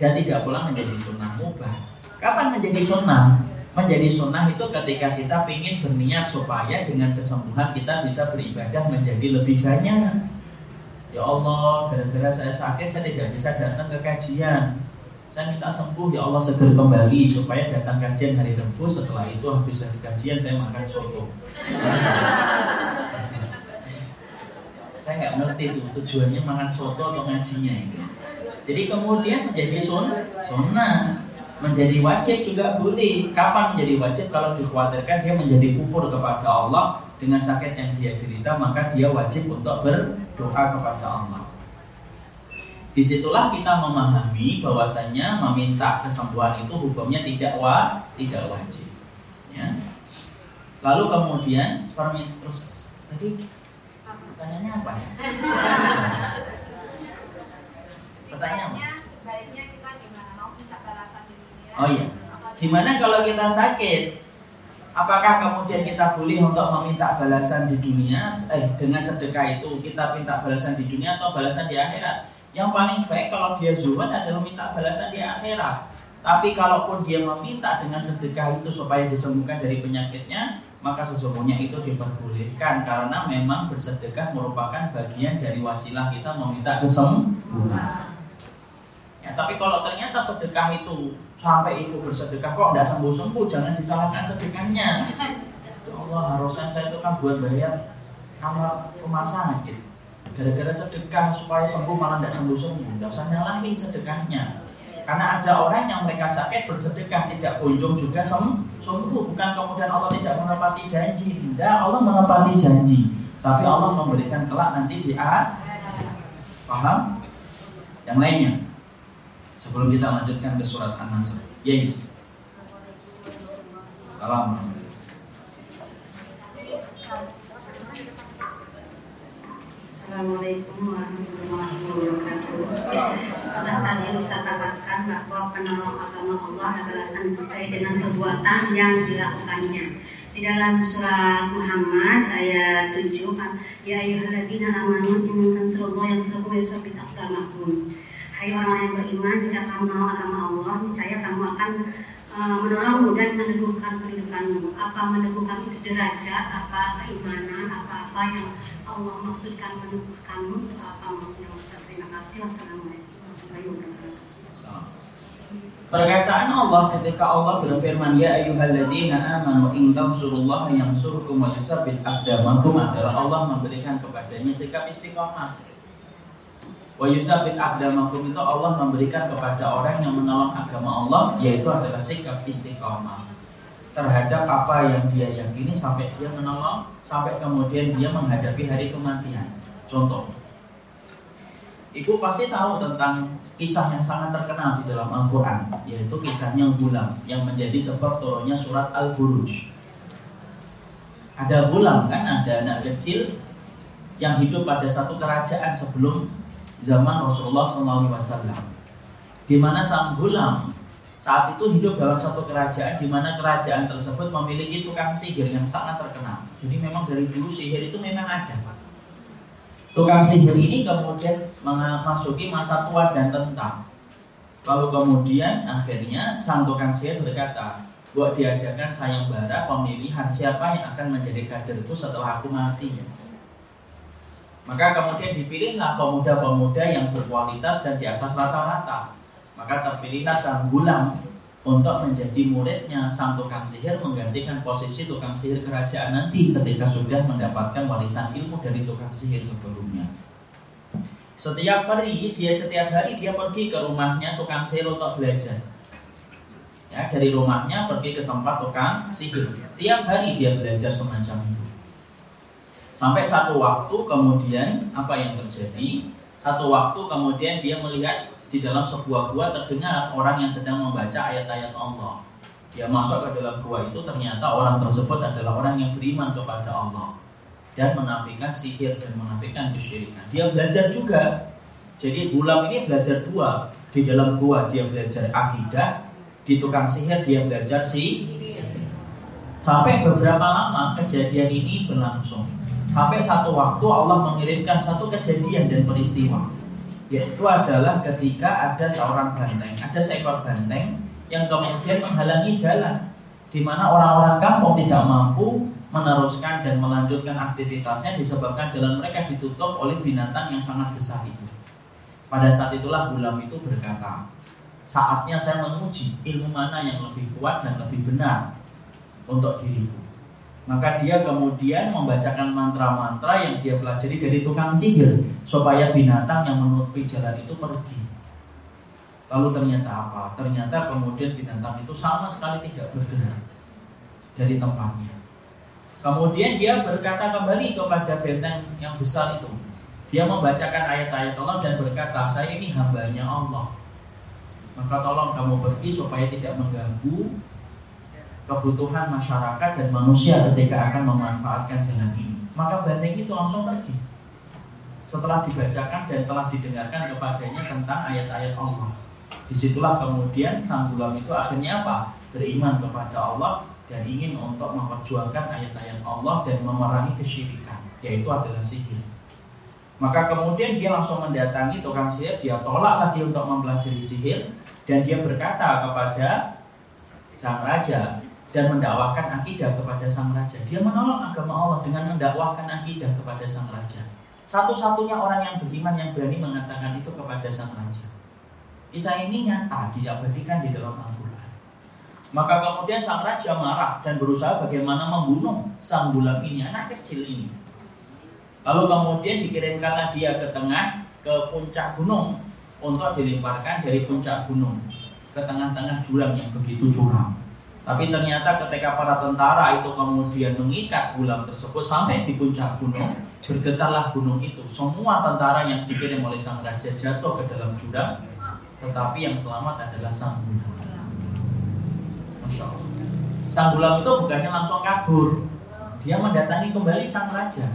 dan tidak pula menjadi sunnah mubah. Kapan menjadi sunnah? Menjadi sunnah itu ketika kita ingin berniat supaya dengan kesembuhan kita bisa beribadah menjadi lebih banyak. Ya Allah, gara-gara saya sakit saya tidak bisa datang ke kajian. Saya minta sembuh ya Allah segera kembali supaya datang kajian hari Rabu setelah itu habis dari kajian saya makan soto. saya nggak ngerti itu tujuannya makan soto atau ngajinya itu. Jadi kemudian menjadi sun, sunnah menjadi wajib juga boleh. Kapan menjadi wajib? Kalau dikhawatirkan dia menjadi kufur kepada Allah dengan sakit yang dia derita, maka dia wajib untuk berdoa kepada Allah. Di situlah kita memahami bahwasanya meminta kesembuhan itu hukumnya tidak wa, tidak wajib. Ya. Lalu kemudian permin terus tadi pertanyaannya apa ya? Pertanyaan Sebaiknya kita gimana mau minta balasan Oh iya. Gimana kalau kita sakit? Apakah kemudian kita boleh untuk meminta balasan di dunia? Eh, dengan sedekah itu kita minta balasan di dunia atau balasan di akhirat? Yang paling baik kalau dia zuhud adalah minta balasan di akhirat. Tapi kalaupun dia meminta dengan sedekah itu supaya disembuhkan dari penyakitnya, maka sesungguhnya itu diperbolehkan karena memang bersedekah merupakan bagian dari wasilah kita meminta kesembuhan. Ya, tapi kalau ternyata sedekah itu sampai ibu bersedekah kok tidak sembuh-sembuh, jangan disalahkan sedekahnya. Ya Allah harusnya saya itu kan buat bayar kamar rumah sakit. Gara-gara sedekah supaya sembuh malah tidak sembuh-sembuh, tidak usah nyalahin sedekahnya. Karena ada orang yang mereka sakit bersedekah tidak kunjung juga sembuh. Bukan kemudian Allah tidak menepati janji. Tidak, Allah menepati janji. Tapi Allah memberikan kelak nanti di akhirat. Paham? Yang lainnya. Sebelum kita lanjutkan ke surat An-Nasr. Yaitu. Salam. Assalamualaikum warahmatullahi wabarakatuh. Telah tadi Ustaz katakan bahwa penolong agama Allah adalah sesuai dengan perbuatan yang dilakukannya. Di dalam surah Muhammad ayat 7 kan, Ya ayyuhalladzina amanu in tansurullaha yansurkum wa yusabbit aqdamakum. Hai orang yang beriman, jika kamu menolong agama Allah, niscaya kamu akan uh, menolongmu dan meneguhkan kehidupanmu. Apa meneguhkan itu derajat, apa keimanan, apa-apa yang Allah maksudkan meneguhkanmu, apa maksudnya. Terima kasih. Wassalamualaikum warahmatullahi wabarakatuh. Perkataan Allah ketika Allah berfirman Ya ayyuhalladzina amanu in tansurullaha yansurkum wa yusabbit aqdamakum adalah Allah memberikan kepadanya sikap istiqomah. Wa yusabbit aqdamakum itu Allah memberikan kepada orang yang menolong agama Allah yaitu adalah sikap istiqomah terhadap apa yang dia yakini sampai dia menolong sampai kemudian dia menghadapi hari kematian. Contoh, Ibu pasti tahu tentang kisah yang sangat terkenal di dalam Al-Quran Yaitu kisahnya Gulam Yang menjadi sebab turunnya surat Al-Buruj Ada Gulam kan, ada anak kecil Yang hidup pada satu kerajaan sebelum zaman Rasulullah SAW di mana sang Gulam saat itu hidup dalam satu kerajaan di mana kerajaan tersebut memiliki tukang sihir yang sangat terkenal. Jadi memang dari dulu sihir itu memang ada. Tukang sihir ini kemudian memasuki masa tua dan tentang. Lalu kemudian akhirnya sang tukang sihir berkata, buat diadakan sayembara pemilihan siapa yang akan menjadi kaderku setelah aku mati. Maka kemudian dipilihlah pemuda-pemuda yang berkualitas dan di atas rata-rata. Maka terpilihlah sang gulam untuk menjadi muridnya sang tukang sihir menggantikan posisi tukang sihir kerajaan nanti ketika sudah mendapatkan warisan ilmu dari tukang sihir sebelumnya. Setiap hari dia setiap hari dia pergi ke rumahnya tukang sihir untuk belajar. Ya, dari rumahnya pergi ke tempat tukang sihir. Tiap hari dia belajar semacam itu. Sampai satu waktu kemudian apa yang terjadi? Satu waktu kemudian dia melihat di dalam sebuah gua terdengar orang yang sedang membaca ayat-ayat Allah. Dia masuk ke dalam gua itu ternyata orang tersebut adalah orang yang beriman kepada Allah dan menafikan sihir dan menafikan kesyirikan. Dia belajar juga. Jadi gulam ini belajar dua. Di dalam gua dia belajar akidah, di tukang sihir dia belajar si Sampai beberapa lama kejadian ini berlangsung. Sampai satu waktu Allah mengirimkan satu kejadian dan peristiwa yaitu adalah ketika ada seorang banteng, ada seekor banteng yang kemudian menghalangi jalan di mana orang-orang kampung tidak mampu meneruskan dan melanjutkan aktivitasnya disebabkan jalan mereka ditutup oleh binatang yang sangat besar itu. Pada saat itulah Gulam itu berkata, saatnya saya menguji ilmu mana yang lebih kuat dan lebih benar untuk diriku. Maka dia kemudian membacakan mantra-mantra yang dia pelajari dari tukang sihir supaya binatang yang menutupi jalan itu pergi. Lalu ternyata apa? Ternyata kemudian binatang itu sama sekali tidak bergerak dari tempatnya. Kemudian dia berkata kembali kepada benteng yang besar itu. Dia membacakan ayat-ayat Allah dan berkata, saya ini hambanya Allah. Maka tolong kamu pergi supaya tidak mengganggu kebutuhan masyarakat dan manusia ketika akan memanfaatkan jalan ini. Maka banteng itu langsung pergi. Setelah dibacakan dan telah didengarkan kepadanya tentang ayat-ayat Allah. Di situlah kemudian sang gulam itu akhirnya apa? Beriman kepada Allah dan ingin untuk memperjuangkan ayat-ayat Allah dan memerangi kesyirikan, yaitu adalah sihir. Maka kemudian dia langsung mendatangi tukang sihir, dia tolak lagi untuk mempelajari sihir dan dia berkata kepada sang raja, dan mendakwakan akidah kepada sang raja. Dia menolong agama Allah dengan mendakwakan akidah kepada sang raja. Satu-satunya orang yang beriman yang berani mengatakan itu kepada sang raja. Kisah ini nyata diabadikan di dalam Al-Quran. Maka kemudian sang raja marah dan berusaha bagaimana membunuh sang bulan ini, anak kecil ini. Lalu kemudian dikirimkanlah dia ke tengah, ke puncak gunung untuk dilemparkan dari puncak gunung ke tengah-tengah jurang yang begitu curam. Tapi ternyata ketika para tentara itu kemudian mengikat bulan tersebut sampai di puncak gunung, bergetarlah gunung itu. Semua tentara yang dikirim oleh sang raja jatuh ke dalam jurang tetapi yang selamat adalah sang bulan. Masya Allah. Sang bulan itu bukannya langsung kabur, dia mendatangi kembali sang raja.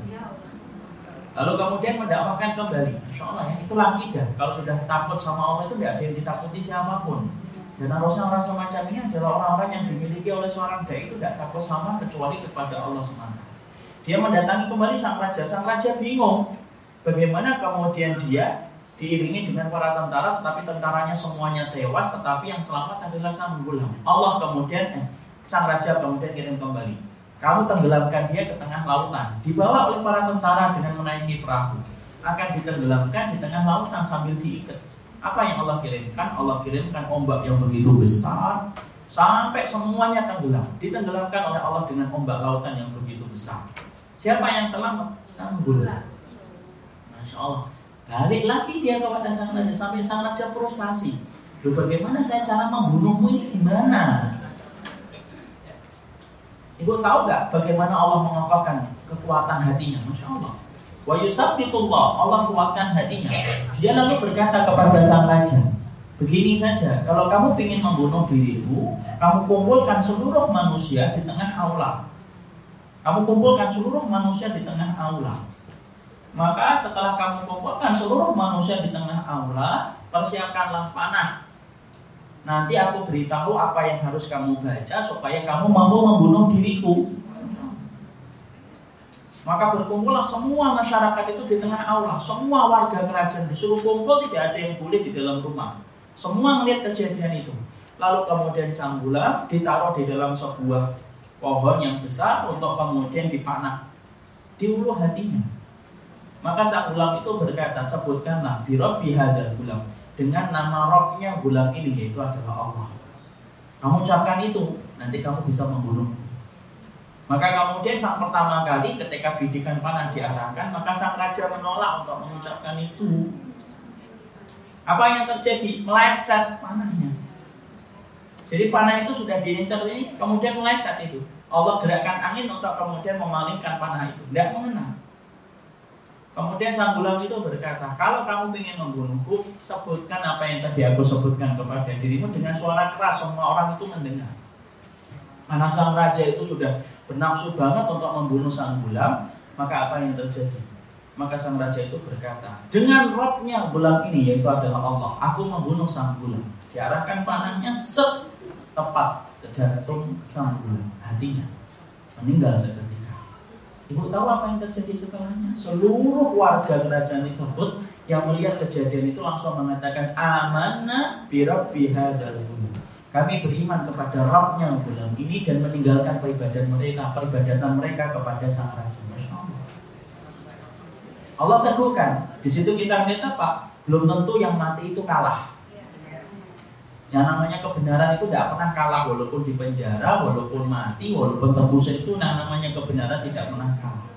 Lalu kemudian mendakwakan kembali. Masya Allah ya, itulah akidah. Kalau sudah takut sama Allah itu tidak ada yang ditakuti siapa pun. Dan harusnya orang semacam ini adalah orang-orang yang dimiliki oleh seorang dai itu tidak takut sama kecuali kepada Allah semata. Dia mendatangi kembali sang raja. Sang raja bingung bagaimana kemudian dia diiringi dengan para tentara tetapi tentaranya semuanya tewas tetapi yang selamat adalah sang gulam Allah kemudian eh, sang raja kemudian kirim kembali. Kamu tenggelamkan dia ke tengah lautan. Dibawa oleh para tentara dengan menaiki perahu. Akan ditenggelamkan di tengah lautan sambil diikat apa yang Allah kirimkan Allah kirimkan ombak yang begitu besar sampai semuanya tenggelam ditenggelamkan oleh Allah dengan ombak lautan yang begitu besar siapa yang selamat sang gulam Masya Allah Balik lagi dia kepada sang raja sampai sang raja frustasi. Loh bagaimana saya cara membunuhmu ini gimana? Ibu tahu nggak bagaimana Allah mengokohkan kekuatan hatinya? Masya Allah. Wa yusabbitullah, Allah kuatkan hatinya. Dia lalu berkata kepada sang raja, Begini saja, kalau kamu ingin membunuh dirimu, kamu kumpulkan seluruh manusia di tengah aula. Kamu kumpulkan seluruh manusia di tengah aula. Maka setelah kamu kumpulkan seluruh manusia di tengah aula, persiapkanlah panah. Nanti aku beritahu apa yang harus kamu baca supaya kamu mampu membunuh diriku. Maka berkumpullah semua masyarakat itu di tengah aula, semua warga kerajaan disuruh kumpul, tidak ada yang boleh di dalam rumah. Semua melihat kejadian itu. Lalu kemudian sang bulan ditaruh di dalam sebuah pohon yang besar untuk kemudian dipanah di ulu hatinya. Maka sang gulam itu berkata, sebutkanlah birobbi hadal gulam. Dengan nama robnya gulam ini, yaitu adalah Allah. Kamu ucapkan itu, nanti kamu bisa membunuh. Maka kemudian sang pertama kali ketika bidikan panah diarahkan, maka sang raja menolak untuk mengucapkan itu. Apa yang terjadi? Meleset panahnya. Jadi panah itu sudah diincar ini, kemudian meleset itu. Allah gerakkan angin untuk kemudian memalingkan panah itu. Tidak mengenal. Kemudian sang gulam itu berkata, kalau kamu ingin membunuhku, sebutkan apa yang tadi aku sebutkan kepada dirimu dengan suara keras, semua orang itu mendengar. Karena sang raja itu sudah bernafsu banget untuk membunuh sang gulam, maka apa yang terjadi? Maka sang raja itu berkata, dengan robnya gulam ini, yaitu adalah Allah, aku membunuh sang gulam. Diarahkan panahnya set tepat ke jantung sang gulam, hatinya. Meninggal seketika. Ibu tahu apa yang terjadi setelahnya? Seluruh warga kerajaan tersebut yang melihat kejadian itu langsung mengatakan amanah birabbi hadzal Kami beriman kepada Rabbnya bulan ini dan meninggalkan peribadatan mereka, peribadatan mereka kepada sang raja. Allah teguhkan. Di situ kita melihat apa? Belum tentu yang mati itu kalah. Yang namanya kebenaran itu tidak pernah kalah walaupun di penjara, walaupun mati, walaupun tembus itu yang namanya kebenaran tidak pernah kalah.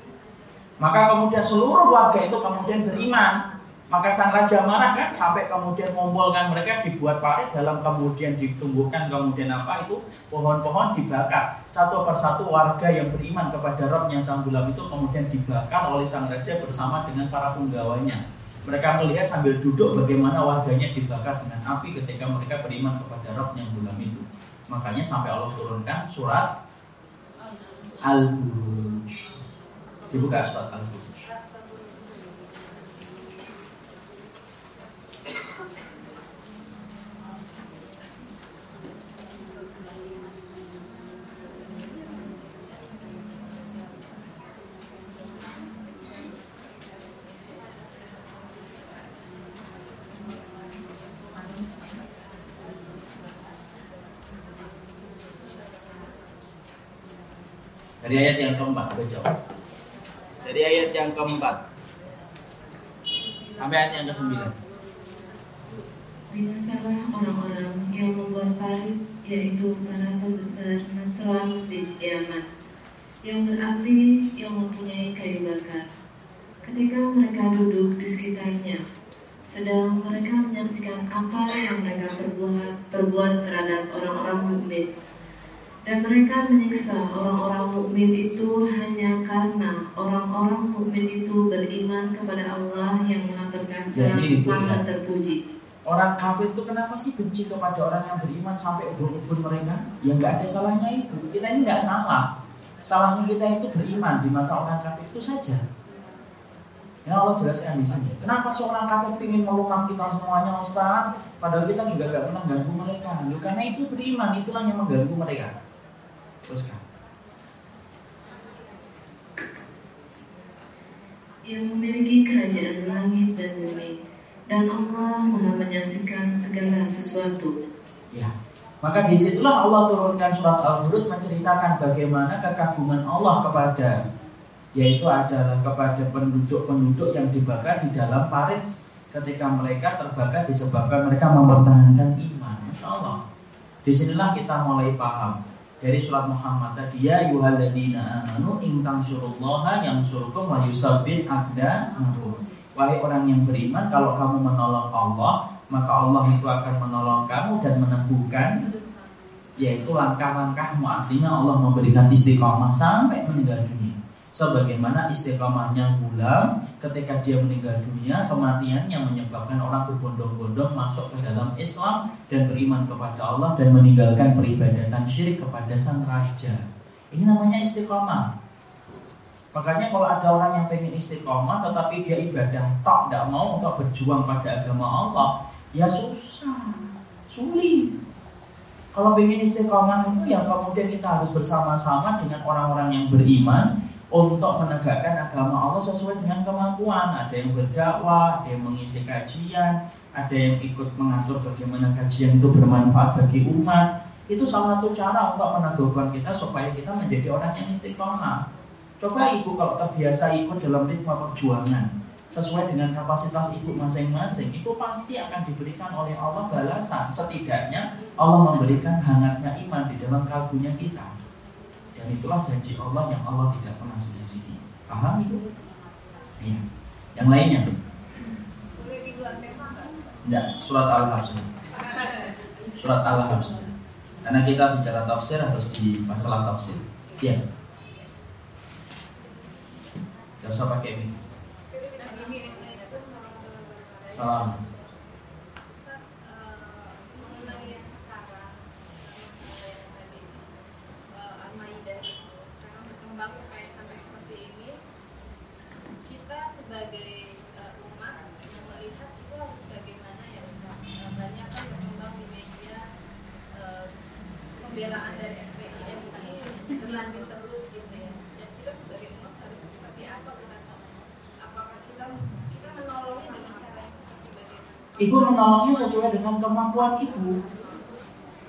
Maka kemudian seluruh warga itu kemudian beriman. Maka sang raja marah kan sampai kemudian mengumpulkan mereka dibuat parit dalam kemudian ditumbuhkan kemudian apa itu pohon-pohon dibakar satu persatu warga yang beriman kepada Robnya sang bulam itu kemudian dibakar oleh sang raja bersama dengan para penggawanya mereka melihat sambil duduk bagaimana warganya dibakar dengan api ketika mereka beriman kepada Rob yang bulan itu. Makanya sampai Allah turunkan surat Al-Buruj. Dibuka surat Al-Buruj. Dari ayat yang keempat, baca. Dari ayat yang keempat sampai ayat yang kesembilan. Binasalah orang-orang yang membuat parit, yaitu para pembesar Nasrani di Yaman, yang berarti yang mempunyai kayu bakar. Ketika mereka duduk di sekitarnya, sedang mereka menyaksikan apa yang mereka perbuat, perbuat terhadap orang-orang mukmin. Dan mereka menyiksa orang-orang mukmin itu hanya karena orang-orang mukmin itu beriman kepada Allah yang Maha Perkasa, Maha ya. Terpuji. Orang kafir itu kenapa sih benci kepada orang yang beriman sampai ubun-ubun mereka? Ya nggak ada salahnya itu. Kita ini nggak salah. Salahnya kita itu beriman di mata orang kafir itu saja. Ya Allah jelaskan di sini. Kenapa seorang kafir ingin melumat kita semuanya Ustaz? Padahal kita juga nggak pernah ganggu mereka. Loh, karena itu beriman, itulah yang mengganggu mereka. Teruskan. yang memiliki kerajaan langit dan bumi, dan Allah Maha menyaksikan segala sesuatu. Ya. Maka di situlah Allah turunkan surat Al-Hurud menceritakan bagaimana kekaguman Allah kepada yaitu adalah kepada penduduk-penduduk yang dibakar di dalam parit ketika mereka terbakar disebabkan mereka mempertahankan iman. Masya Allah. Di sinilah kita mulai paham dari surat Muhammad tadi ya yuhalladina amanu in tansurullaha yang surukum wa yusabbit aqdamakum. Wahai orang yang beriman, kalau kamu menolong Allah, maka Allah itu akan menolong kamu dan meneguhkan yaitu langkah-langkahmu artinya Allah memberikan istiqomah sampai meninggal dunia sebagaimana istiqomahnya Gulam ketika dia meninggal dunia kematiannya menyebabkan orang berbondong-bondong masuk ke dalam Islam dan beriman kepada Allah dan meninggalkan peribadatan syirik kepada sang raja. Ini namanya istiqomah. Makanya kalau ada orang yang pengen istiqomah tetapi dia ibadah tok tidak mau untuk berjuang pada agama Allah ya susah sulit. Kalau ingin istiqomah itu yang kemudian kita harus bersama-sama dengan orang-orang yang beriman untuk menegakkan agama Allah sesuai dengan kemampuan. Ada yang berdakwah, ada yang mengisi kajian, ada yang ikut mengatur bagaimana kajian itu bermanfaat bagi umat. Itu salah satu cara untuk meneguhkan kita supaya kita menjadi orang yang istiqomah. Coba ibu kalau terbiasa ikut dalam ritme perjuangan sesuai dengan kapasitas ibu masing-masing, ibu pasti akan diberikan oleh Allah balasan. Setidaknya Allah memberikan hangatnya iman di dalam kalbunya kita. Dan itulah janji Allah yang Allah tidak pernah selisih. Paham itu? Iya. Yang lainnya? Boleh tema? Tidak, surat Al-Habs. Surat Al-Habs. Karena kita bicara tafsir harus di masalah tafsir. Iya. Gak usah pakai ini. Salam. Ustaz, eh, mengenai yang sekarang, masalah yang tadi eh, Al-Maidah itu sekarang berkembang sampai sampai seperti ini, kita sebagai eh, umat yang melihat itu harus bagaimana ya Ustaz? Eh, banyak kan berkembang di media eh, pembelaan dari FPI MUI berlanjut terus gitu ya. Dan kita sebagai umat harus seperti apa Ustaz? Apakah kita kita menolongnya dengan cara yang seperti bagaimana? Ibu menolongnya sesuai dengan kemampuan ibu.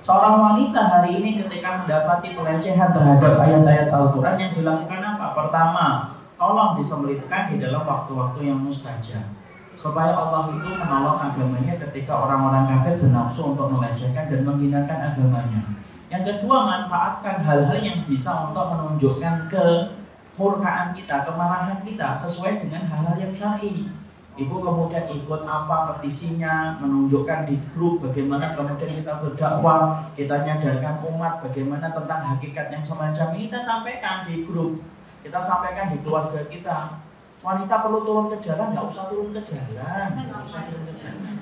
Seorang wanita hari ini ketika mendapati pelecehan terhadap ayat-ayat Al-Quran yang dilakukan apa? Pertama, tolong disemlitkan di dalam waktu-waktu yang mustajab. Supaya Allah itu menolong agamanya ketika orang-orang kafir bernafsu untuk melecehkan dan menghinakan agamanya. Yang kedua, manfaatkan hal-hal yang bisa untuk menunjukkan kemurkaan kita, kemarahan kita sesuai dengan hal-hal yang syar'i. Ibu kemudian ikut apa petisinya, menunjukkan di grup bagaimana kemudian kita berdakwah, kita nyadarkan umat bagaimana tentang hakikat yang semacam ini kita sampaikan di grup, kita sampaikan di keluarga kita. Wanita perlu turun ke jalan, nggak usah turun ke jalan, nggak usah turun ke jalan.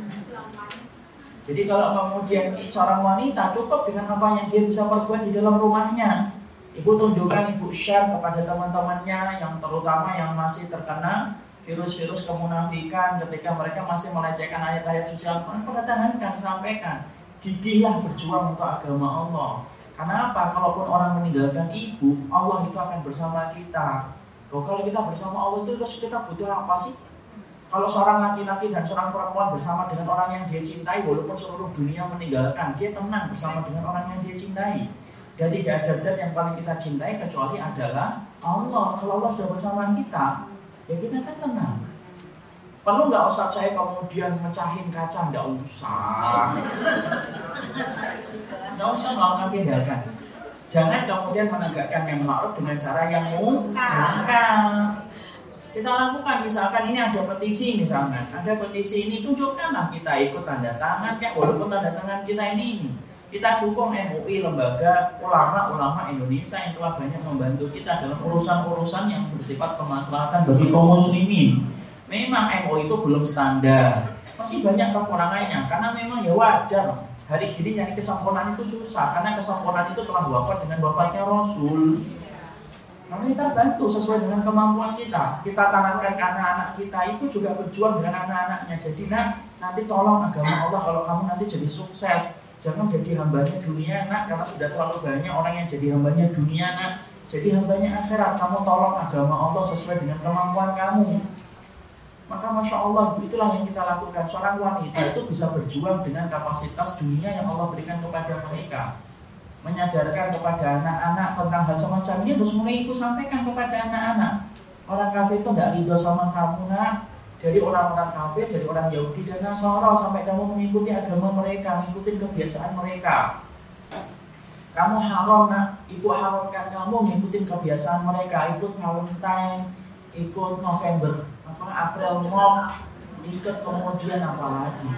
Jadi kalau kemudian seorang wanita cukup dengan apa yang dia bisa perbuat di dalam rumahnya, ibu tunjukkan, ibu share kepada teman-temannya yang terutama yang masih terkena virus-virus kemunafikan ketika mereka masih melecehkan ayat-ayat suci Al-Quran, pertahankan, sampaikan. Gigihlah berjuang untuk agama Allah. Karena apa? Kalaupun orang meninggalkan ibu, Allah itu akan bersama kita. Loh, kalau kita bersama Allah itu terus kita butuh apa sih? Kalau seorang laki-laki dan seorang perempuan bersama dengan orang yang dia cintai, walaupun seluruh dunia meninggalkan, dia tenang bersama dengan orang yang dia cintai. Dan tidak ada yang paling kita cintai kecuali adalah Allah. Kalau Allah sudah bersama kita, ya kita kan tenang. Perlu nggak usah saya kemudian mecahin kaca, nggak usah. Nggak usah melakukan tindakan. Jangan kemudian menegakkan yang ma'ruf dengan cara yang mungkar. Kita lakukan misalkan ini ada petisi misalkan, ada petisi ini tunjukkanlah kita ikut tanda tangan ya walaupun tanda tangan kita ini kita dukung MUI lembaga ulama-ulama Indonesia yang telah banyak membantu kita dalam urusan-urusan yang bersifat kemaslahatan bagi kaum muslimin. Memang MUI itu belum standar, masih banyak kekurangannya karena memang ya wajar hari ini nyari kesempurnaan itu susah karena kesempurnaan itu telah wafat dengan wafatnya Rasul. Maka kita bantu sesuai dengan kemampuan kita. Kita tanamkan anak-anak kita itu juga berjuang dengan anak-anaknya. Jadi nah, nanti tolong agama Allah kalau kamu nanti jadi sukses Jangan jadi hambanya dunia nak karena sudah terlalu banyak orang yang jadi hambanya dunia nak. Jadi hambanya akhirat. Kamu tolong agama Allah sesuai dengan kemampuan kamu. Maka masya Allah itulah yang kita lakukan. Seorang wanita itu bisa berjuang dengan kapasitas dunia yang Allah berikan kepada mereka. Menyadarkan kepada anak-anak tentang hal semacam ini terus mulai itu sampaikan kepada anak-anak. Orang kafir itu nggak ridho sama kamu nak dari orang-orang kafir, dari orang Yahudi dan Nasara sampai kamu mengikuti agama mereka, mengikuti kebiasaan mereka. Kamu haram nak, ibu haramkan kamu mengikuti kebiasaan mereka, ikut Valentine, ikut November, apa April Mop, ikut kemudian apa lagi?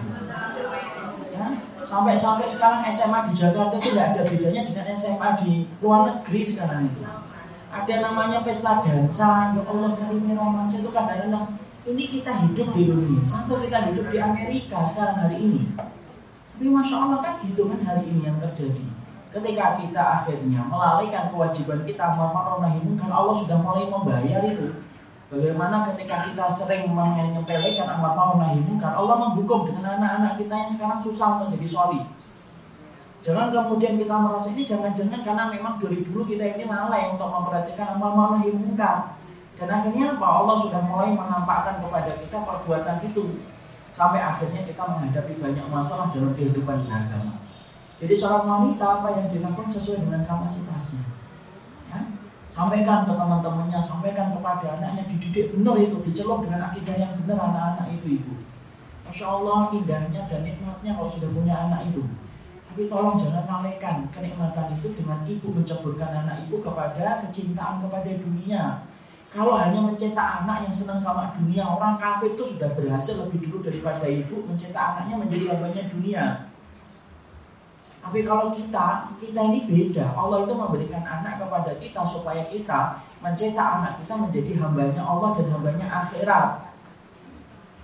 Ya, sampai-sampai sekarang SMA di Jakarta itu tidak ada bedanya dengan SMA di luar negeri sekarang itu. Ada namanya pesta dansa, ya Allah kali romansa itu kadang-kadang ini kita hidup di Indonesia atau kita hidup di Amerika sekarang hari ini. Tapi masya Allah kan gitu kan hari ini yang terjadi. Ketika kita akhirnya melalaikan kewajiban kita ma'ruf nahi kan Allah sudah mulai membayar itu. Bagaimana ketika kita sering menyepelekan amar ma'ruf nahi kan Allah menghukum dengan anak-anak kita yang sekarang susah menjadi soli. Jangan kemudian kita merasa ini jangan-jangan karena memang dari dulu kita ini lalai untuk memperhatikan amar ma'ruf nahi kan. Dan akhirnya apa? Allah sudah mulai menampakkan kepada kita perbuatan itu sampai akhirnya kita menghadapi banyak masalah dalam kehidupan beragama. Jadi seorang wanita apa yang dilakukan sesuai dengan kapasitasnya. Ya? Sampaikan ke teman-temannya, sampaikan kepada anaknya, dididik benar itu, dicelok dengan akidah yang benar anak-anak itu ibu. Masya Allah indahnya dan nikmatnya kalau sudah punya anak itu. Tapi tolong jangan lalaikan kenikmatan itu dengan ibu menceburkan anak ibu kepada kecintaan kepada dunia kalau hanya mencetak anak yang senang sama dunia, orang kafir itu sudah berhasil lebih dulu daripada ibu mencetak anaknya menjadi hambanya dunia. Tapi kalau kita, kita ini beda. Allah itu memberikan anak kepada kita supaya kita mencetak anak kita menjadi hambanya Allah dan hambanya akhirat.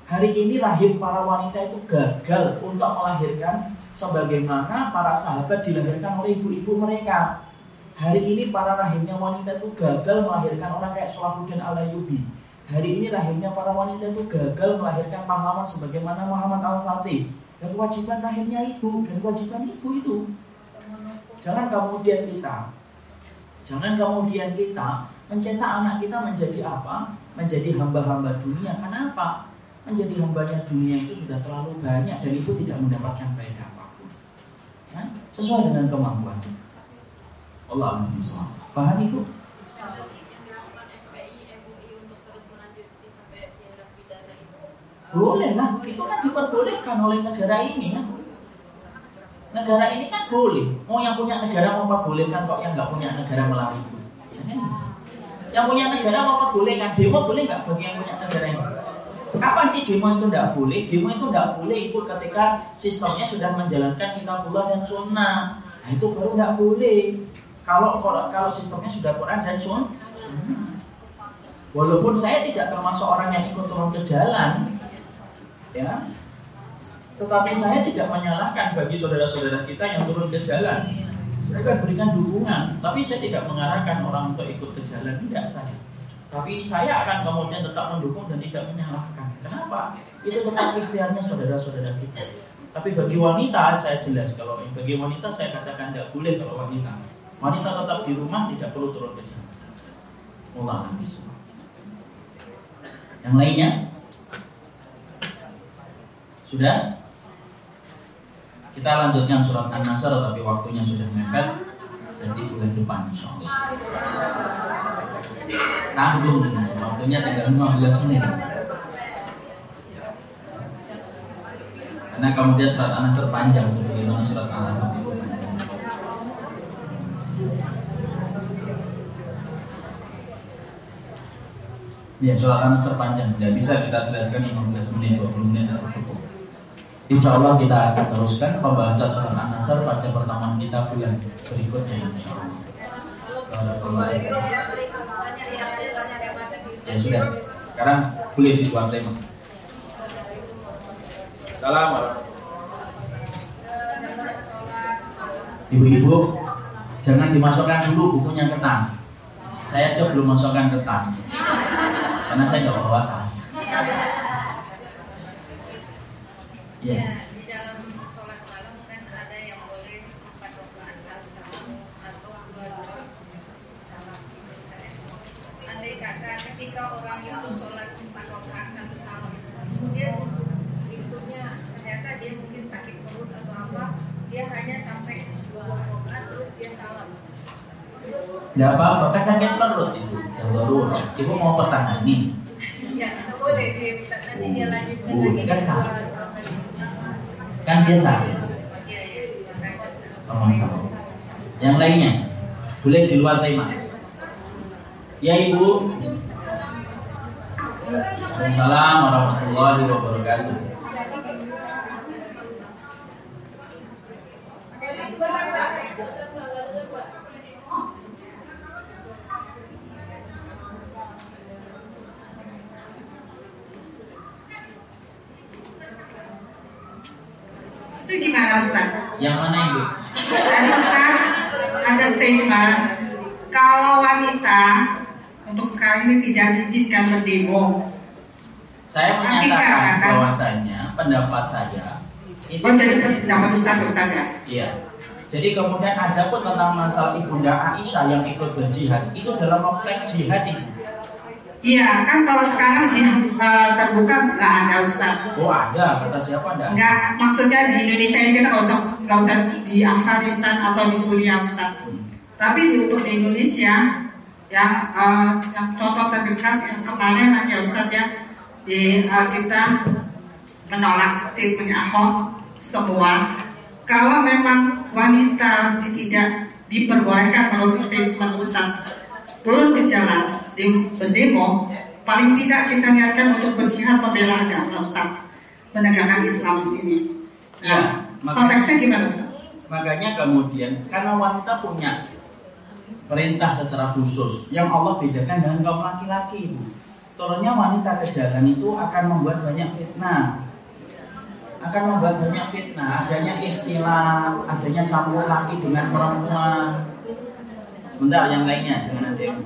Hari ini rahim para wanita itu gagal untuk melahirkan sebagaimana para sahabat dilahirkan oleh ibu-ibu mereka. Hari ini para rahimnya wanita itu gagal melahirkan orang kayak Salahuddin Al-Ayyubi. Hari ini rahimnya para wanita itu gagal melahirkan pahlawan sebagaimana Muhammad Al-Fatih. Dan kewajiban rahimnya ibu dan kewajiban ibu itu. Jangan kemudian kita, jangan kemudian kita mencetak anak kita menjadi apa? Menjadi hamba-hamba dunia. Kenapa? Menjadi hambanya dunia itu sudah terlalu banyak dan itu tidak mendapatkan faedah apa pun. Ya? Sesuai dengan kemampuan. Allah alam bisawab. Paham itu? Boleh lah, itu kan diperbolehkan oleh negara ini kan. Negara ini kan boleh. Mau yang punya negara mau perbolehkan kok yang nggak punya negara melalui itu. Yang punya negara mau perbolehkan demo boleh nggak bagi yang punya negara ini? Kapan sih demo itu tidak boleh? Demo itu tidak boleh ikut ketika sistemnya sudah menjalankan kitabullah dan sunnah. Nah itu baru tidak boleh. Kalau kalau sistemnya sudah Quran dan Sun, walaupun saya tidak termasuk orang yang ikut turun ke jalan, ya, tetapi saya tidak menyalahkan bagi saudara-saudara kita yang turun ke jalan. Saya akan berikan dukungan, tapi saya tidak mengarahkan orang untuk ikut ke jalan, tidak saya. Tapi saya akan kemudian tetap mendukung dan tidak menyalahkan. Kenapa? Itu tetap ikhtiarnya saudara-saudara kita. Tapi bagi wanita saya jelas kalau bagi wanita saya katakan tidak boleh kalau wanita Wanita tetap di rumah tidak perlu turun ke jalan. Allah bisa. Yang lainnya sudah kita lanjutkan surat An-Nasr tapi waktunya sudah mepet. Jadi bulan depan insya Allah. Tanggung, waktunya tinggal 15 menit. Karena kemudian surat An-Nasr panjang sebagaimana surat Al-Ahzab itu panjang. Ya, surat An-Nasr panjang, tidak bisa kita jelaskan 15 menit, 20 menit atau cukup. Insya Allah kita akan teruskan pembahasan surat An-Nasr pada pertemuan kita bulan berikutnya Insya Allah. Ya sudah, sekarang boleh dibuat tema. Salam. Ibu-ibu, jangan dimasukkan dulu bukunya ke tas. Saya aja belum masukkan ke tas, karena saya nggak bawa tas. Ya. di dalam sholat malam kan ketika orang itu sholat empat rakaat satu salam, kemudian hitungnya ternyata dia mungkin sakit perut atau apa, dia hanya sampai dua rakaat terus dia salam. Tidak apa-apa, kan sakit baru. Ibu mau pertangani. Ya, boleh dia nanti dia lanjutkan Oh, lagi kan sama. Kan dia sakit. Iya, iya. Sama-sama. Yang lainnya, boleh di luar tema. Ya Ibu. Waalaikumsalam warahmatullahi wabarakatuh. Itu gimana Ustaz? Yang mana Ibu? Tadi Ustaz ada statement kalau wanita untuk sekarang ini tidak diizinkan berdemo. Saya menyatakan katakan. bahwasanya pendapat saya itu Oh jadi pendapat Ustaz Ustaz ya? Iya. Jadi kemudian ada pun tentang masalah ibunda Aisyah yang ikut berjihad itu dalam konteks jihad itu. Iya kan kalau sekarang di, eh, terbuka nggak ada Ustaz. Oh ada, kata siapa ada? Nggak maksudnya di Indonesia ini kita nggak usah nggak usah di Afghanistan atau di Suriah Ustaz. Tapi di, untuk di Indonesia yang eh, yang contoh terdekat yang kemarin aja Ustaz ya di eh, kita menolak statement Ahok semua kalau memang wanita tidak diperbolehkan menurut statement Ustaz turun ke jalan berdemo paling tidak kita niatkan untuk berjihad membela agama Ustaz menegakkan Islam di sini Iya, nah, makanya- konteksnya gimana Ustaz? Makanya kemudian karena wanita punya perintah secara khusus yang Allah bedakan dengan kaum laki-laki. Turunnya wanita ke jalan itu akan membuat banyak fitnah. Akan membuat banyak fitnah, adanya ikhtilat, adanya campur laki dengan perempuan. Bentar yang lainnya jangan ada yang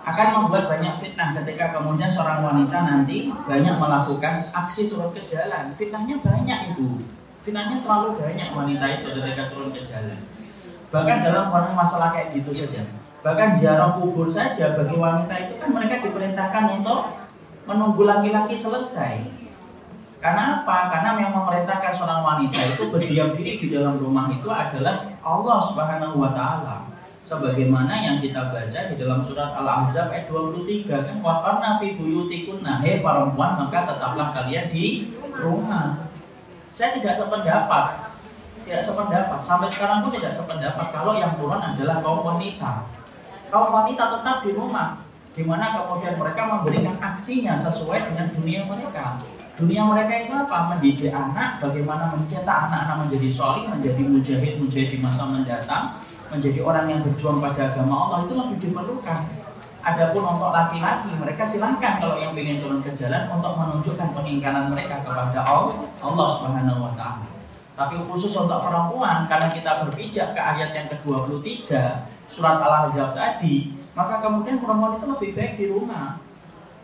Akan membuat banyak fitnah ketika kemudian seorang wanita nanti banyak melakukan aksi turun ke jalan. Fitnahnya banyak ibu. Fitnahnya terlalu banyak wanita itu ketika turun ke jalan. Bahkan dalam orang masalah kayak gitu saja. Bahkan ziarah kubur saja bagi wanita itu kan mereka diperintahkan untuk menunggu laki-laki selesai. Karena apa? Karena yang memerintahkan seorang wanita itu berdiam diri di dalam rumah itu adalah Allah Subhanahu wa taala. Sebagaimana yang kita baca di dalam surat Al-Ahzab ayat 23 kan waqarna fi buyutikunna hei perempuan maka tetaplah kalian di rumah. Saya tidak sependapat. Tidak sependapat. Sampai sekarang pun tidak sependapat kalau yang turun adalah kaum wanita. Kaum wanita tetap di rumah di mana kemudian mereka memberikan aksinya sesuai dengan dunia mereka. Dunia mereka itu apa? Mendidik anak, bagaimana mencetak anak-anak menjadi solih, menjadi mujahid-mujahid di masa mendatang, menjadi orang yang berjuang pada agama Allah itu lebih diperlukan. Adapun untuk laki-laki, mereka silahkan kalau yang ingin turun ke jalan untuk menunjukkan pengingkaran mereka kepada Allah, Allah Subhanahu wa taala. Tapi khusus untuk perempuan, karena kita berpijak ke ayat yang ke-23 surat Al-Ahzab tadi, maka kemudian perempuan itu lebih baik di rumah.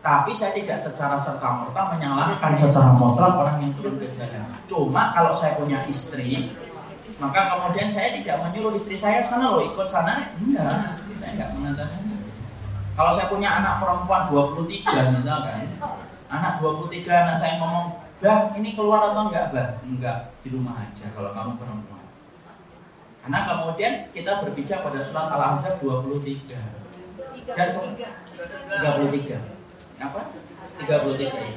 Tapi saya tidak secara serta merta menyalahkan secara mutlak orang yang turun ke jalan. Cuma kalau saya punya istri, maka kemudian saya tidak menyuruh istri saya sana loh ikut sana. Enggak, saya enggak mengatakan. Kalau saya punya anak perempuan 23 misalkan, anak 23 anak saya ngomong, "Bang, ini keluar atau enggak, Bang?" Enggak, di rumah aja kalau kamu perempuan. Karena kemudian kita berbicara pada surat Al-Ahzab 23 dan 33. Apa? 33 ya.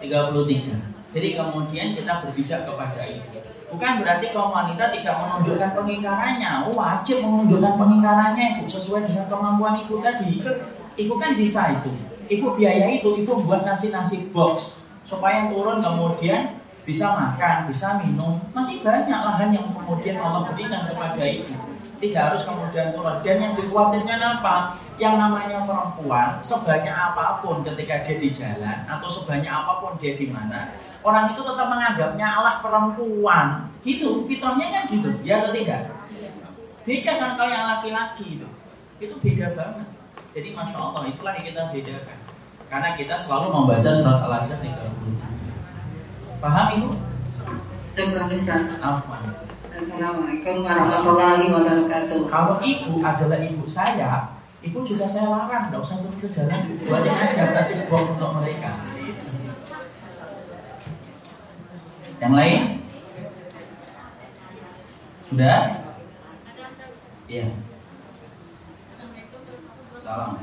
33. Jadi kemudian kita berbicara kepada ibu. Bukan berarti kaum wanita tidak menunjukkan pengingkarannya. Wajib menunjukkan pengingkarannya ibu sesuai dengan kemampuan ibu tadi. Ibu kan bisa itu. Ibu biaya itu, ibu buat nasi-nasi box supaya turun kemudian bisa makan, bisa minum. Masih banyak lahan yang kemudian Allah berikan kepada ibu. Tidak harus kemudian turun. Dan yang dikhawatirkan apa? Yang namanya perempuan, sebanyak apa pun ketika dia di jalan atau sebanyak apa pun dia di mana, orang itu tetap menganggapnya Allah perempuan. Gitu, fitrahnya kan gitu, ya atau tidak? Beda kan kalau yang laki-laki itu. Itu beda banget. Jadi Masya Allah, itulah yang kita bedakan. Karena kita selalu membaca surat Al-Azhar 30. Paham Ibu? Ustaz. Afwan. Assalamualaikum warahmatullahi wabarakatuh. Kalau ibu adalah ibu saya, ibu juga saya larang, nggak usah turun ke jalan. Buatin aja kasih bom untuk mereka. Yang lain? Sudah? Iya. Salam.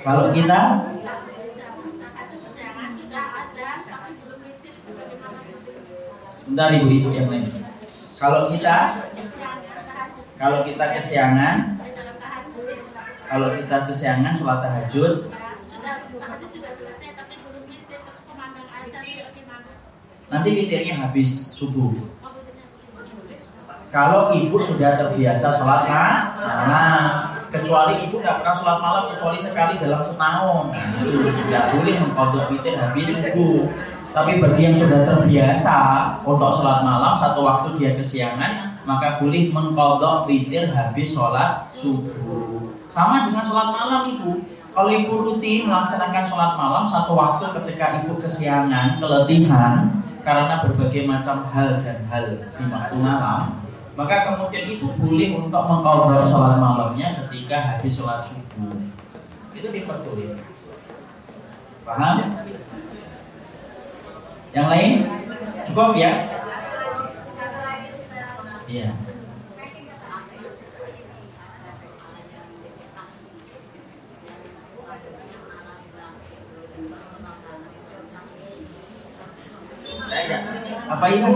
Kalau kita Sebentar ibu-ibu yang lain. Kalau kita kalau kita kesiangan, kalau kita kesiangan sholat tahajud, nanti witirnya habis subuh. Kalau ibu sudah terbiasa sholat malam, kecuali ibu tidak pernah sholat malam kecuali sekali dalam setahun, tidak boleh mengkodok witir habis subuh. Tapi bagi yang sudah terbiasa untuk sholat malam satu waktu dia kesiangan, maka boleh mengkodok witir habis sholat subuh. Sama dengan sholat malam ibu. Kalau ibu rutin melaksanakan sholat malam satu waktu ketika ibu kesiangan, keletihan karena berbagai macam hal dan hal di waktu malam, maka kemudian ibu boleh untuk mengkodok sholat malamnya ketika habis sholat subuh. Itu diperbolehkan. Paham? Yang lain cukup ya? Iya. Saya apa ibu?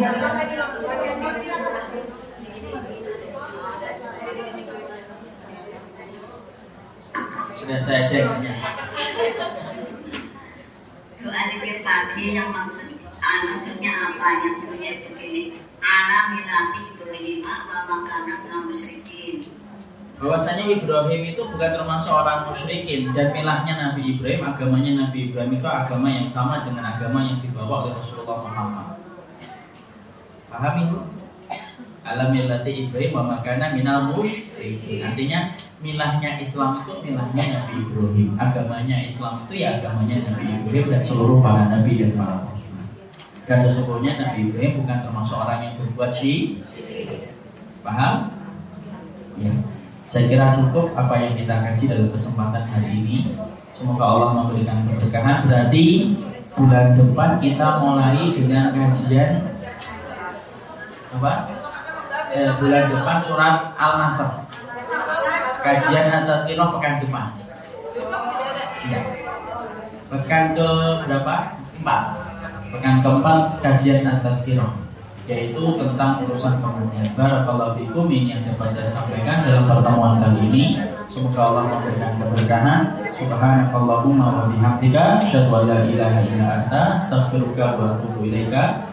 Sudah saya cek. Doa zikir pagi yang maksud ah, maksudnya apa yang bunyi begini ala milati Ibrahim wa makanan musyrikin bahwasanya Ibrahim itu bukan termasuk orang musyrikin dan milahnya Nabi Ibrahim agamanya Nabi Ibrahim itu agama yang sama dengan agama yang dibawa oleh Rasulullah Muhammad paham itu alam milati Ibrahim wa makana minal musyrikin. Artinya milahnya Islam itu milahnya Nabi Ibrahim. Agamanya Islam itu ya agamanya Nabi Ibrahim dan seluruh para nabi dan para rasul dan sesungguhnya Nabi Ibrahim bukan termasuk orang yang berbuat syirik. Paham? Ya. Saya kira cukup apa yang kita kaji dalam kesempatan hari ini. Semoga Allah memberikan keberkahan. Berarti bulan depan kita mulai dengan kajian apa? Eh, bulan depan surat Al-Nasr. Kajian At-Tadkirah pekan depan. Ya. Pekan ke berapa? Empat. Pekan keempat kajian At-Tadkirah yaitu tentang urusan kemudian Barakallahu fikum ini yang dapat saya sampaikan dalam pertemuan kali ini semoga Allah memberikan keberkahan subhanakallahumma wa bihamdika asyhadu la ilaha illa anta astaghfiruka wa atubu ilaika